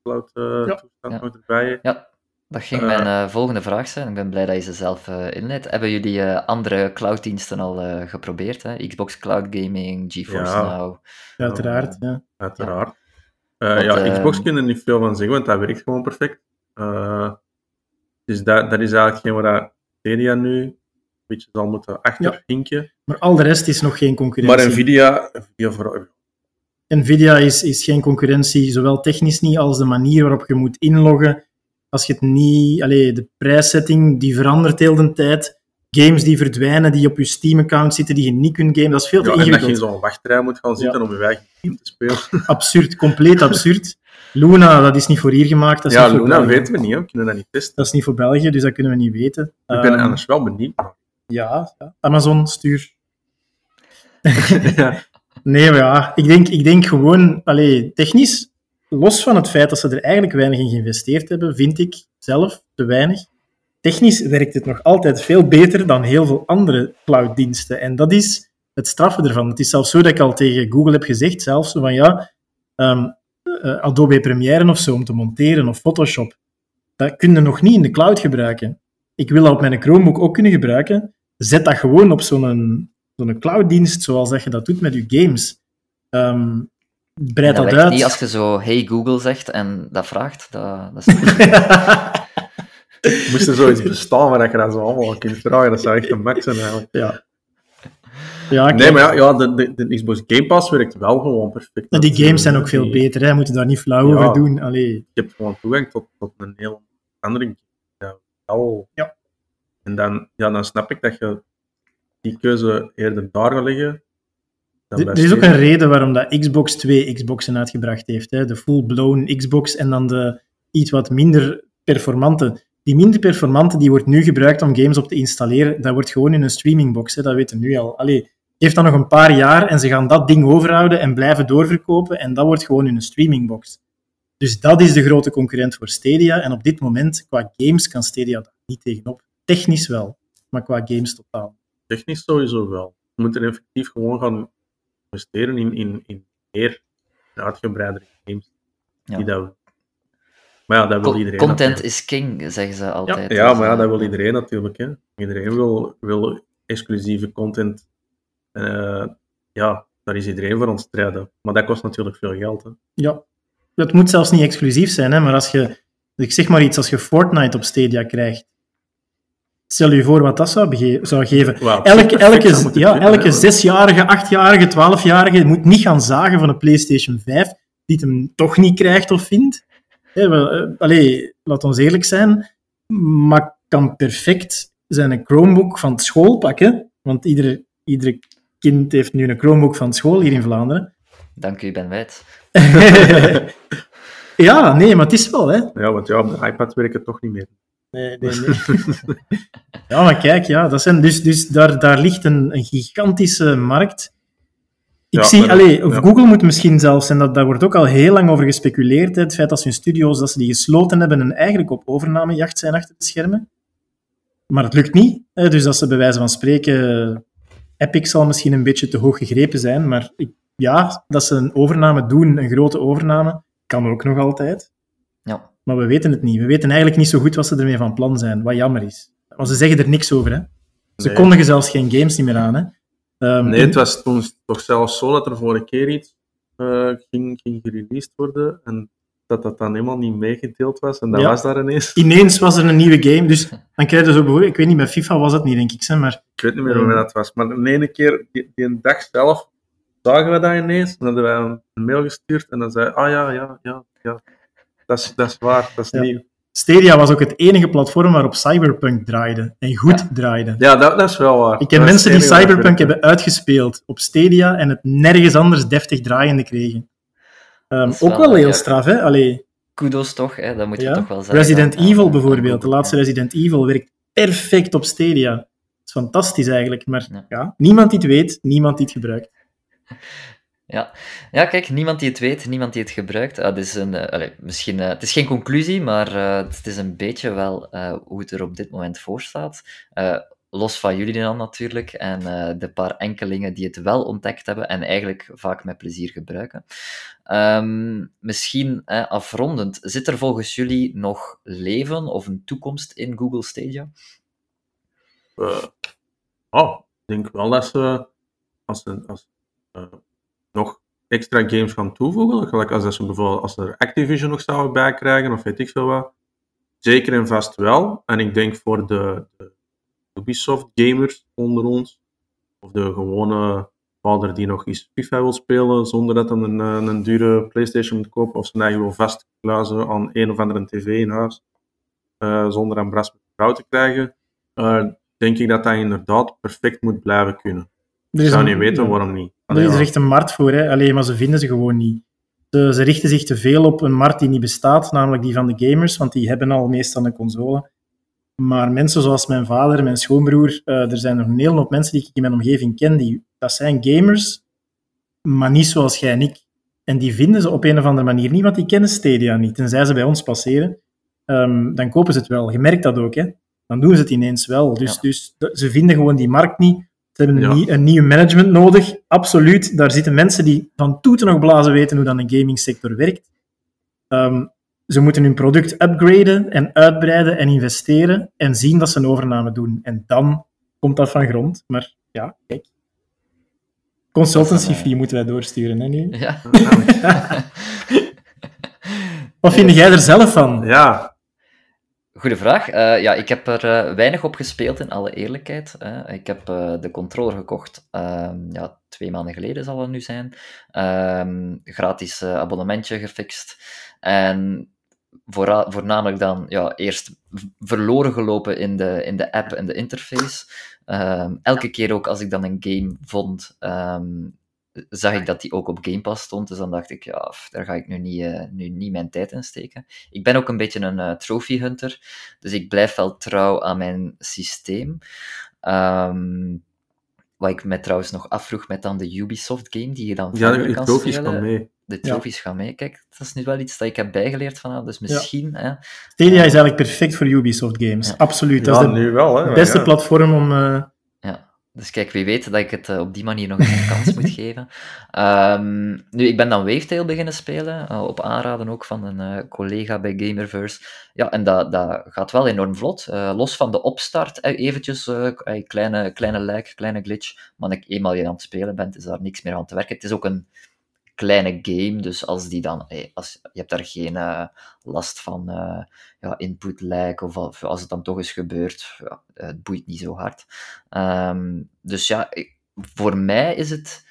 cloud eh, Ja. toestand Ja. nog erbij heeft. Ja, dat ging mijn eh, volgende vraag zijn. Ik ben blij dat je ze zelf eh inleidt. Hebben jullie eh, andere clouddiensten al eh, geprobeerd? Hè? Xbox Cloud Gaming, GeForce Ja. Now? Uiteraard, ja. Uiteraard. Eh, Want, ja, Xbox kunnen er niet veel van zeggen, want dat werkt gewoon perfect. Eh, dus dat, dat is eigenlijk geen waar Stadia nu beetje zal moeten achterhinken. Maar al de rest is nog geen concurrentie. Maar Nvidia, Nvidia voor, Nvidia is, is geen concurrentie, zowel technisch niet als de manier waarop je moet inloggen. Als je het niet... Allee, de prijssetting die verandert heel de tijd. Games die verdwijnen, die op je Steam-account zitten, die je niet kunt gamen. Dat is veel te ja, en dat je in ingewikkeld. zo'n wachtrij moet gaan zitten om je eigen team te spelen. Absurd, compleet absurd. Luna, dat is niet voor hier gemaakt. Dat is ja, Luna België. weten we niet, we kunnen dat niet testen. Dat is niet voor België, dus dat kunnen we niet weten. Ik ben Ehm, anders wel benieuwd. Ja, ja, Amazon, stuur. ja. Nee, maar ja, ik denk, ik denk gewoon, allee, technisch, los van het feit dat ze er eigenlijk weinig in geïnvesteerd hebben, vind ik zelf te weinig. Technisch werkt het nog altijd veel beter dan heel veel andere clouddiensten. En dat is het straffen ervan. Het is zelfs zo dat ik al tegen Google heb gezegd, zelfs zo van ja, ehm, eh, Adobe Premiere of zo om te monteren of Photoshop, dat kun je nog niet in de cloud gebruiken. Ik wil dat op mijn Chromebook ook kunnen gebruiken. Zet dat gewoon op zo'n zo'n clouddienst, zoals dat je dat doet met je games. Ehm breid dat dat, werkt uit. niet als je zo hey Google zegt en dat vraagt. Dat, dat is... Moest er zoiets bestaan waar je dat zo allemaal kunt vragen, dat zou echt een max zijn eigenlijk. ja. Ja, Nee, maar ja, ja de, de, de Xbox Game Pass werkt wel gewoon perfect. die games zijn ook veel beter, hè. we moeten daar niet flauw Ja. over doen. Allee. Je hebt gewoon toegang tot, tot een heel andere game. Ja, wel. Ja. En dan, ja, dan snap ik dat je die keuze eerder daar gaat leggen. Er is ook een reden waarom dat Xbox twee Xboxen uitgebracht heeft. Hè. De full-blown Xbox en dan de iets wat minder performante. Die minder performante die wordt nu gebruikt om games op te installeren. Dat wordt gewoon in een streamingbox, hè. dat weten we nu al. Allee, heeft dan nog een paar jaar en ze gaan dat ding overhouden en blijven doorverkopen. En dat wordt gewoon in een streamingbox. Dus dat is de grote concurrent voor Stadia. En op dit moment, qua games, kan Stadia daar niet tegenop. Technisch wel, maar qua games totaal. Technisch sowieso wel. Je moet er effectief gewoon gaan investeren in, in, in meer uitgebreidere games. Ja. Die dat Maar ja, dat wil iedereen. Content is king, zeggen ze altijd. Ja, ja maar ja, dat wil iedereen natuurlijk. Hè. Iedereen wil, wil exclusieve content. Uh, ja, daar is iedereen voor aan het strijden. Maar dat kost natuurlijk veel geld. Hè. Ja, het moet zelfs niet exclusief zijn, hè, maar als je, ik zeg maar iets, als je Fortnite op Stadia krijgt, stel je voor wat dat zou, zou geven. elke elke, ja, elke zesjarige, achtjarige, twaalfjarige moet niet gaan zagen van een PlayStation 5, die het hem toch niet krijgt of vindt. Eh, allee, laat ons eerlijk zijn, maar kan perfect zijn Chromebook van school pakken, want iedere, iedere kind heeft nu een Chromebook van school hier in Vlaanderen. Dank u, Ben Wijd. ja, nee, maar het is wel, hè. Ja, want ja, op de iPad werkt het toch niet meer. Nee, nee, nee. ja, maar kijk, ja, dat zijn dus, dus daar, daar ligt een, een gigantische markt. Ik zie, allee, Google moet misschien zelfs, en dat, daar wordt ook al heel lang over gespeculeerd, het feit dat ze hun studio's dat ze die gesloten hebben en eigenlijk op overnamejacht zijn achter de schermen. Maar het lukt niet. Dus dat ze bij wijze van spreken... Epic zal misschien een beetje te hoog gegrepen zijn, maar ik, ja, dat ze een overname doen, een grote overname, kan ook nog altijd. Maar we weten het niet. We weten eigenlijk niet zo goed wat ze ermee van plan zijn, wat jammer is. Want ze zeggen er niks over. Hè. Ze nee. kondigen zelfs geen games niet meer aan. Hè. Um, nee, het was toen toch zelfs zo dat er vorige keer iets uh, ging, ging gereleased worden en dat dat dan helemaal niet meegedeeld was en dat ja. was daar ineens. Ineens was er een nieuwe game, dus dan krijg je zo bijvoorbeeld, ik weet niet, bij FIFA was het niet, denk ik, maar... Ik weet niet meer hoe um, dat was, maar de ene keer, die, die dag zelf, zagen we dat ineens, en hadden wij een mail gestuurd en dan zei ah ja, ja, ja, ja, dat is, dat is waar, dat is ja. nieuw. Stadia was ook het enige platform waarop Cyberpunk draaide. En goed ja. draaide. Ja, dat, dat, is wel waar. Ik ken dat mensen die Cyberpunk hebben uitgespeeld op Stadia en het nergens anders deftig draaiende kregen. Um, ook wel, wel heel ja. straf, hè? Allee. Kudos toch, hè? dat moet je toch wel zeggen. Resident Evil bijvoorbeeld, de laatste Resident Evil, werkt perfect op Stadia. Dat is fantastisch eigenlijk, maar ja. niemand die het weet, niemand die het gebruikt. Ja. ja, kijk, niemand die het weet, niemand die het gebruikt. Uh, is een, uh, allez, misschien, uh, het is geen conclusie, maar het is een beetje wel hoe het er op dit moment voor staat. los van jullie dan natuurlijk en de paar enkelingen die het wel ontdekt hebben en eigenlijk vaak met plezier gebruiken. Um, misschien afrondend, zit er volgens jullie nog leven of een toekomst in Google Stadia? oh, ik denk wel dat ze als, als nog extra games gaan toevoegen. Gelijk als, ze bijvoorbeeld, als er Activision nog zouden bijkrijgen, of weet ik veel wat. Zeker en vast wel. En ik denk voor de, de Ubisoft gamers onder ons, of de gewone vader die nog eens FIFA wil spelen zonder dat hij een, een dure PlayStation moet kopen, of zijn eigen wil vastkluizen aan een of andere tv in huis, uh, zonder een bras te krijgen, uh, denk ik dat dat inderdaad perfect moet blijven kunnen. Ik zou niet weten waarom niet. er is er echt een markt voor, hè. Allee, maar ze vinden ze gewoon niet. Ze, ze, richten zich te veel op een markt die niet bestaat, namelijk die van de gamers, want die hebben al meestal een console. Maar mensen zoals mijn vader, mijn schoonbroer, uh, er zijn nog een hele hoop mensen die ik in mijn omgeving ken, die, dat zijn gamers, maar niet zoals jij en ik. En die vinden ze op een of andere manier niet, want die kennen Stadia niet. Tenzij ze bij ons passeren, um, dan kopen ze het wel. Je merkt dat ook, hè. Dan doen ze het ineens wel. Dus, ja. dus ze vinden gewoon die markt niet ze hebben een, ja. een nieuw management nodig, absoluut. Daar zitten mensen die van toeten nog blazen weten hoe dan een gamingsector werkt. Um, ze moeten hun product upgraden en uitbreiden en investeren en zien dat ze een overname doen. En dan komt dat van grond. Maar ja, kijk. Consultancy fee moeten wij doorsturen, hè, nu? Ja. Wat vind jij er zelf van? Ja, Goeie vraag. Uh, ja, ik heb er uh, weinig op gespeeld, in alle eerlijkheid. Ik heb de controller gekocht, ehm, ja, twee maanden geleden zal het nu zijn. Ehm, gratis abonnementje gefixt. En voor, voornamelijk dan ja, eerst verloren gelopen in de, in de app en de interface. Ehm, elke keer ook als ik dan een game vond, zag ik dat die ook op Game Pass stond. Dus dan dacht ik, ja, daar ga ik nu niet, uh, nu niet mijn tijd in steken. Ik ben ook een beetje een uh, trophy hunter, dus ik blijf wel trouw aan mijn systeem. Um, wat ik me trouwens nog afvroeg met dan de Ubisoft game, die je dan ja, de kan trofies gaan mee. De trofies ja. gaan mee. Kijk, dat is nu wel iets dat ik heb bijgeleerd van dus misschien... Ja. Hè, Stadia is eigenlijk perfect voor Ubisoft games, absoluut. Ja, dat is nu wel. Hè, het beste platform om... Uh. Dus kijk, wie weet dat ik het op die manier nog een kans moet geven. Um, nu, ik ben dan Wavetail beginnen spelen, op aanraden ook van een collega bij Gamerverse. Ja, en dat, dat gaat wel enorm vlot. los van de opstart, eventjes, kleine, kleine lag, kleine glitch. Maar ik eenmaal je aan het spelen bent, is daar niks meer aan te werken. Het is ook een kleine game. Dus als die dan, als, je hebt daar geen uh, last van uh, ja, input lag of, als het dan toch eens gebeurt, ja, het boeit niet zo hard. Um, dus ja, voor mij is het,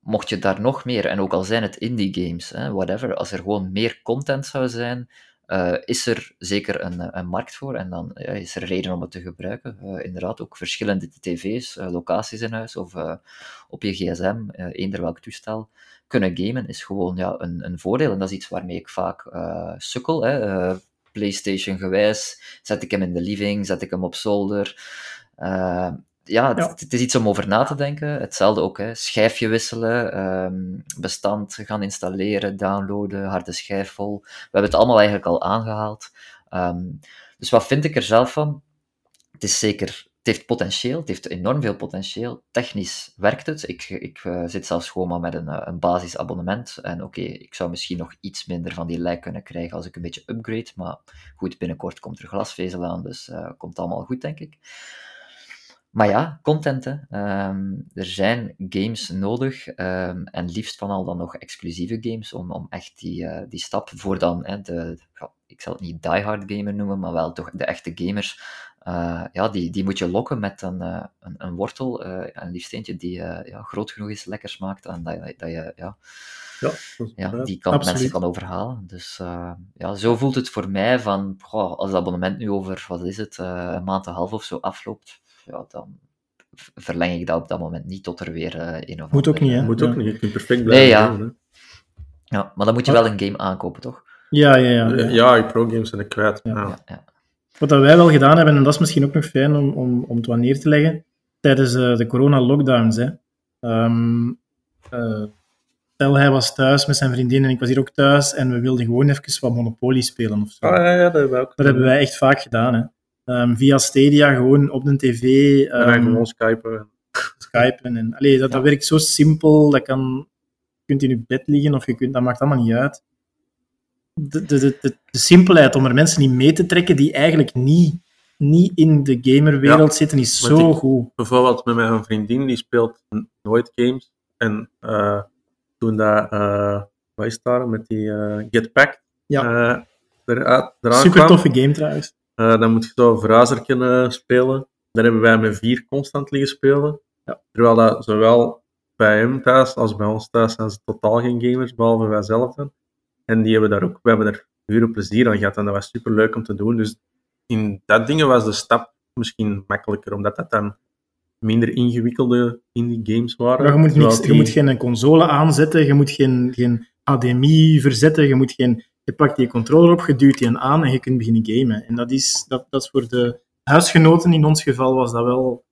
mocht je daar nog meer, en ook al zijn het indie games, hè, whatever, als er gewoon meer content zou zijn, uh, is er zeker een, een, markt voor en dan ja, is er reden om het te gebruiken. Uh, inderdaad, ook verschillende tv's, locaties in huis of op je gsm, eender welk toestel kunnen gamen is gewoon ja, een, een voordeel. En dat is iets waarmee ik vaak sukkel. Hè. PlayStation gewijs, zet ik hem in de living, zet ik hem op zolder. Ja, het, het, is iets om over na te denken. Hetzelfde ook, hè. schijfje wisselen, um, bestand gaan installeren, downloaden, harde schijf vol. We hebben het allemaal eigenlijk al aangehaald. Um, dus wat vind ik er zelf van? Het is zeker het heeft potentieel, het heeft enorm veel potentieel. Technisch werkt het. Ik, ik uh, zit zelfs gewoon maar met een, uh, een basisabonnement. En oké, okay, ik zou misschien nog iets minder van die lijk kunnen krijgen als ik een beetje upgrade. Maar goed, binnenkort komt er glasvezel aan, dus uh, komt allemaal goed, denk ik. Maar ja, content. Hè. Um, er zijn games nodig, um, en liefst van al dan nog exclusieve games, om, om echt die, die stap voor dan hè, de, ik zal het niet diehard gamer noemen, maar wel toch de echte gamers, uh, ja, die, die moet je lokken met een, uh, een, een, wortel, een liefst eentje die ja, groot genoeg is, lekker smaakt en dat, dat je ja, ja, ja die kan, mensen kan overhalen. Dus ja, zo voelt het voor mij van, goh, als het abonnement nu over, wat is het, een maand en een half of zo afloopt, ja, dan verleng ik dat op dat moment niet tot er weer een of Moet ook niet, hè? Moet ook niet, je kunt perfect blijven nee, ja. Doen, ja, maar dan moet je wel een game aankopen, toch? Ja, ja, ja. Ja, ja je pro-games zijn ik kwijt. Ja. ja. Wat dat wij wel gedaan hebben, en dat is misschien ook nog fijn om, om, om het wat neer te leggen, tijdens uh, de corona-lockdowns. Um, uh, stel, hij was thuis met zijn vriendin en ik was hier ook thuis en we wilden gewoon even wat Monopoly spelen of zo. Ah, ja, ja, dat hebben we ook. Dat hebben wij echt vaak gedaan. Hè. Um, via Stadia, gewoon op de tv. Um, en dan ehm, gewoon skypen. Skypen. En, allee, dat, ja. dat werkt zo simpel, dat kan, je kunt in je bed liggen of je kunt, dat maakt allemaal niet uit de, de, de, de, simpelheid om er mensen niet mee te trekken die eigenlijk niet, niet in de gamerwereld ja, zitten, is zo ik, goed. Bijvoorbeeld met mijn vriendin, die speelt nooit games. En uh, toen dat, uh, wat is daar, met die uh, Get Packed ja. eruit, eraan Super kwam, toffe game trouwens. Dan moet je zo verrazer kunnen spelen. Dan hebben wij met vier constant liggen spelen. Ja. Terwijl dat zowel bij hem thuis als bij ons thuis zijn ze totaal geen gamers, behalve wij zelf dan. En die hebben daar ook, we hebben er uren plezier aan gehad en dat was super leuk om te doen. Dus in dat dingen was de stap misschien makkelijker, omdat dat dan minder ingewikkelde indie games waren. Maar je moet, niks, je moet geen console aanzetten, je moet geen, geen HDMI verzetten, je, moet geen, je pakt die controller op, je duwt die aan en je kunt beginnen gamen. En dat is, dat, dat is voor de huisgenoten, in ons geval was dat wel,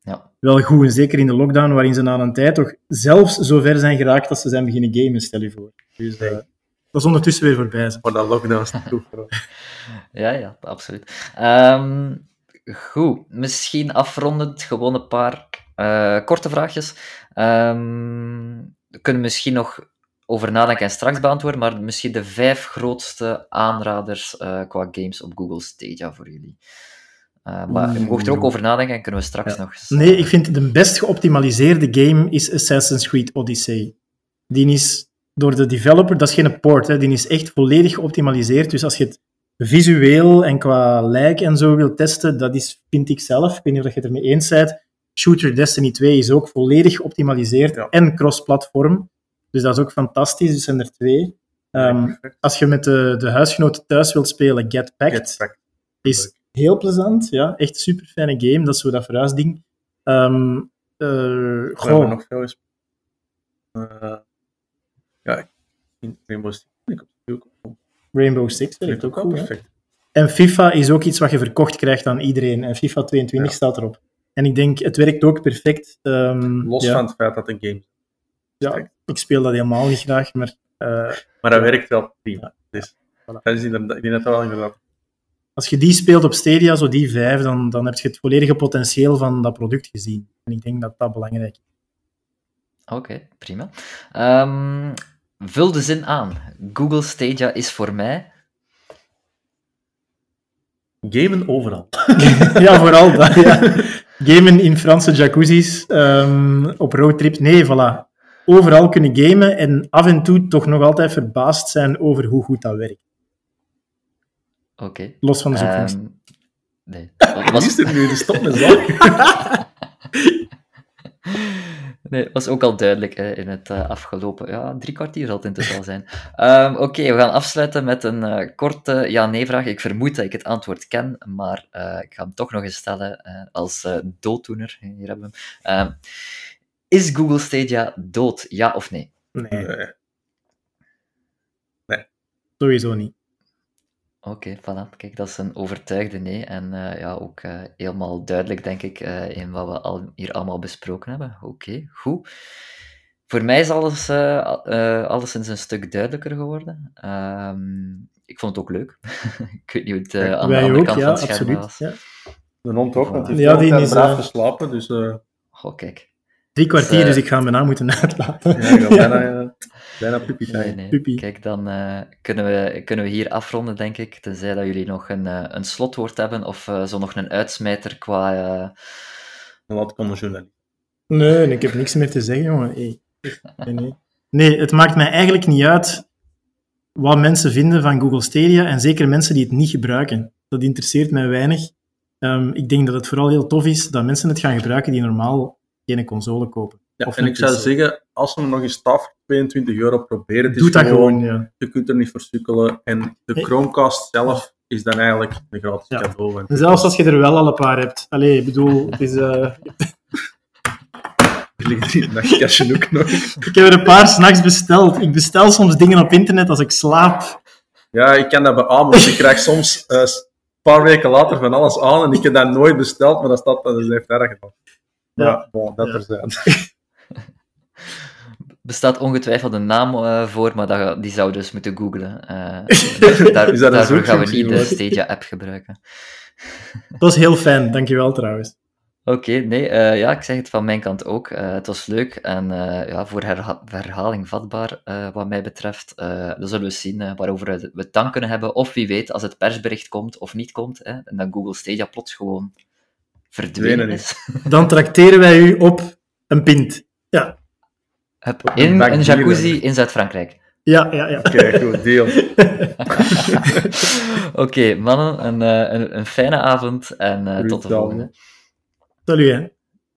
ja. wel goed. En zeker in de lockdown, waarin ze na een tijd toch zelfs zo ver zijn geraakt dat ze zijn beginnen gamen, stel je voor. Dus, uh, dat is ondertussen weer voorbij. Maar dat lockdown is toe. ja, ja, absoluut. Um, goed, misschien afrondend gewoon een paar uh, korte vraagjes. Um, we kunnen misschien nog over nadenken en straks beantwoorden, maar misschien de vijf grootste aanraders uh, qua games op Google Stadia voor jullie. Uh, maar je mocht er ook over nadenken en kunnen we straks ja. nog eens... Nee, ik vind de best geoptimaliseerde game is Assassin's Creed Odyssey. Die is door de developer, dat is geen port, hè, die is echt volledig geoptimaliseerd. Dus als je het visueel en qua lijk en zo wilt testen, dat is, vind ik zelf, ik weet niet of je het ermee eens bent, Shooter Destiny 2 is ook volledig geoptimaliseerd ja. en cross-platform. Dus dat is ook fantastisch, dus zijn er twee. Um, als je met de, de huisgenoten thuis wilt spelen, Get Packed, Get Packed. is heel plezant. Ja, echt een super fijne game. Dat is zo dat verhuisding. Um, uh, goh. nog veel eens. Uh, ja, in Rainbow Six vind ik ook Rainbow Six werkt ook, ook perfect. En FIFA is ook iets wat je verkocht krijgt aan iedereen. En FIFA 22 ja. staat erop. En ik denk, het werkt ook perfect. Um, Los ja. van het feit dat een game Ja, ik speel dat helemaal niet graag, maar... Uh, maar dat werkt wel prima. Dus, voilà. dat is inderdaad, ik denk dat wel inderdaad... Als je die speelt op Stadia, zo die vijf, dan, dan heb je het volledige potentieel van dat product gezien. En ik denk dat dat belangrijk is. Oké, prima. Um, vul de zin aan. Google Stadia is voor mij... Gamen overal. ja, vooral dat. Ja. Gamen in Franse jacuzzis, um, op roadtrips. Nee, voilà. Overal kunnen gamen en af en toe toch nog altijd verbaasd zijn over hoe goed dat werkt. Oké. Los van de zoekvangst. Um, nee. Wat is er nu? De stop met. Nee, dat was ook al duidelijk hè, in het uh, afgelopen ja, drie kwartier zal het intussen al zijn. Um, Oké, okay, we gaan afsluiten met een uh, korte ja-nee-vraag. Ik vermoed dat ik het antwoord ken, maar uh, ik ga hem toch nog eens stellen als dooddoener. Hier hebben we hem. Is Google Stadia dood, ja of nee? Nee. Nee. nee. Sowieso niet. Oké, okay, voilà. Kijk, dat is een overtuigde nee. En uh, ja, ook uh, helemaal duidelijk, denk ik, uh, in wat we al, hier allemaal besproken hebben. Oké, okay, goed. Voor mij is alles alleszins een stuk duidelijker geworden. Um, ik vond het ook leuk. ik weet niet hoe het ja, aan de andere ook, kant ja, van het scherm absoluut, was. Ja. De hond ook, want die Ja, heeft die is, braaf geslapen, dus... Oh, kijk. Drie kwartier, Dus, uh, dus ik ga hem bijna moeten uitlaten. Ja, ik ga bijna, uh, bijna puppy time. Nee, nee. Puppy. Kijk, dan uh, kunnen, we, kunnen we hier afronden, denk ik. Tenzij dat jullie nog een, uh, een slotwoord hebben of uh, zo nog een uitsmijter qua. uh, Dan laat ik aan de journalist. Nee, ik heb niks meer te zeggen, jongen. Hey. Nee, nee. nee, het maakt mij eigenlijk niet uit wat mensen vinden van Google Stadia en zeker mensen die het niet gebruiken. Dat interesseert mij weinig. Um, ik denk dat het vooral heel tof is dat mensen het gaan gebruiken die normaal geen console kopen. Ja, Of en ik zou zeggen, als we nog eens taf 22 euro proberen, Doe dat gewoon, ja. je kunt er niet voor sukkelen. En de. Chromecast zelf is dan eigenlijk een gratis Ja. cadeau. En zelfs als je er wel al een paar hebt. Allee, ik bedoel, het is, uh, er ligt er in nachtkastje ook nog. ik heb er een paar s'nachts besteld. Ik bestel soms dingen op internet als ik slaap. Ja, ik kan dat beamen, ik krijg soms eh, een paar weken later van alles aan en ik heb dat nooit besteld, maar dat staat dat is heeft erg gedaan. Ja, dat Ja. er zijn. bestaat ongetwijfeld een naam uh, voor, maar dat, die zou dus moeten googlen. Uh, daar, Is dat een daarvoor gaan we niet de? Stadia-app gebruiken. Dat was heel fijn, dankjewel trouwens. Oké, nee, uh, ja, ik zeg het van mijn kant ook. Uh, het was leuk en uh, ja, voor herha herhaling vatbaar, wat mij betreft. dan zullen we zien waarover we het dan kunnen hebben. Of wie weet, als het persbericht komt of niet komt, hè, en dat Google Stadia plots gewoon verdwenen is. Dan trakteren wij u op een pint. Ja, een in een jacuzzi in Zuid-Frankrijk. ja, ja. ja. Oké, goed, deal. Oké, mannen, een, eh, een, een fijne avond en eh, tot de volgende. Salut, hè.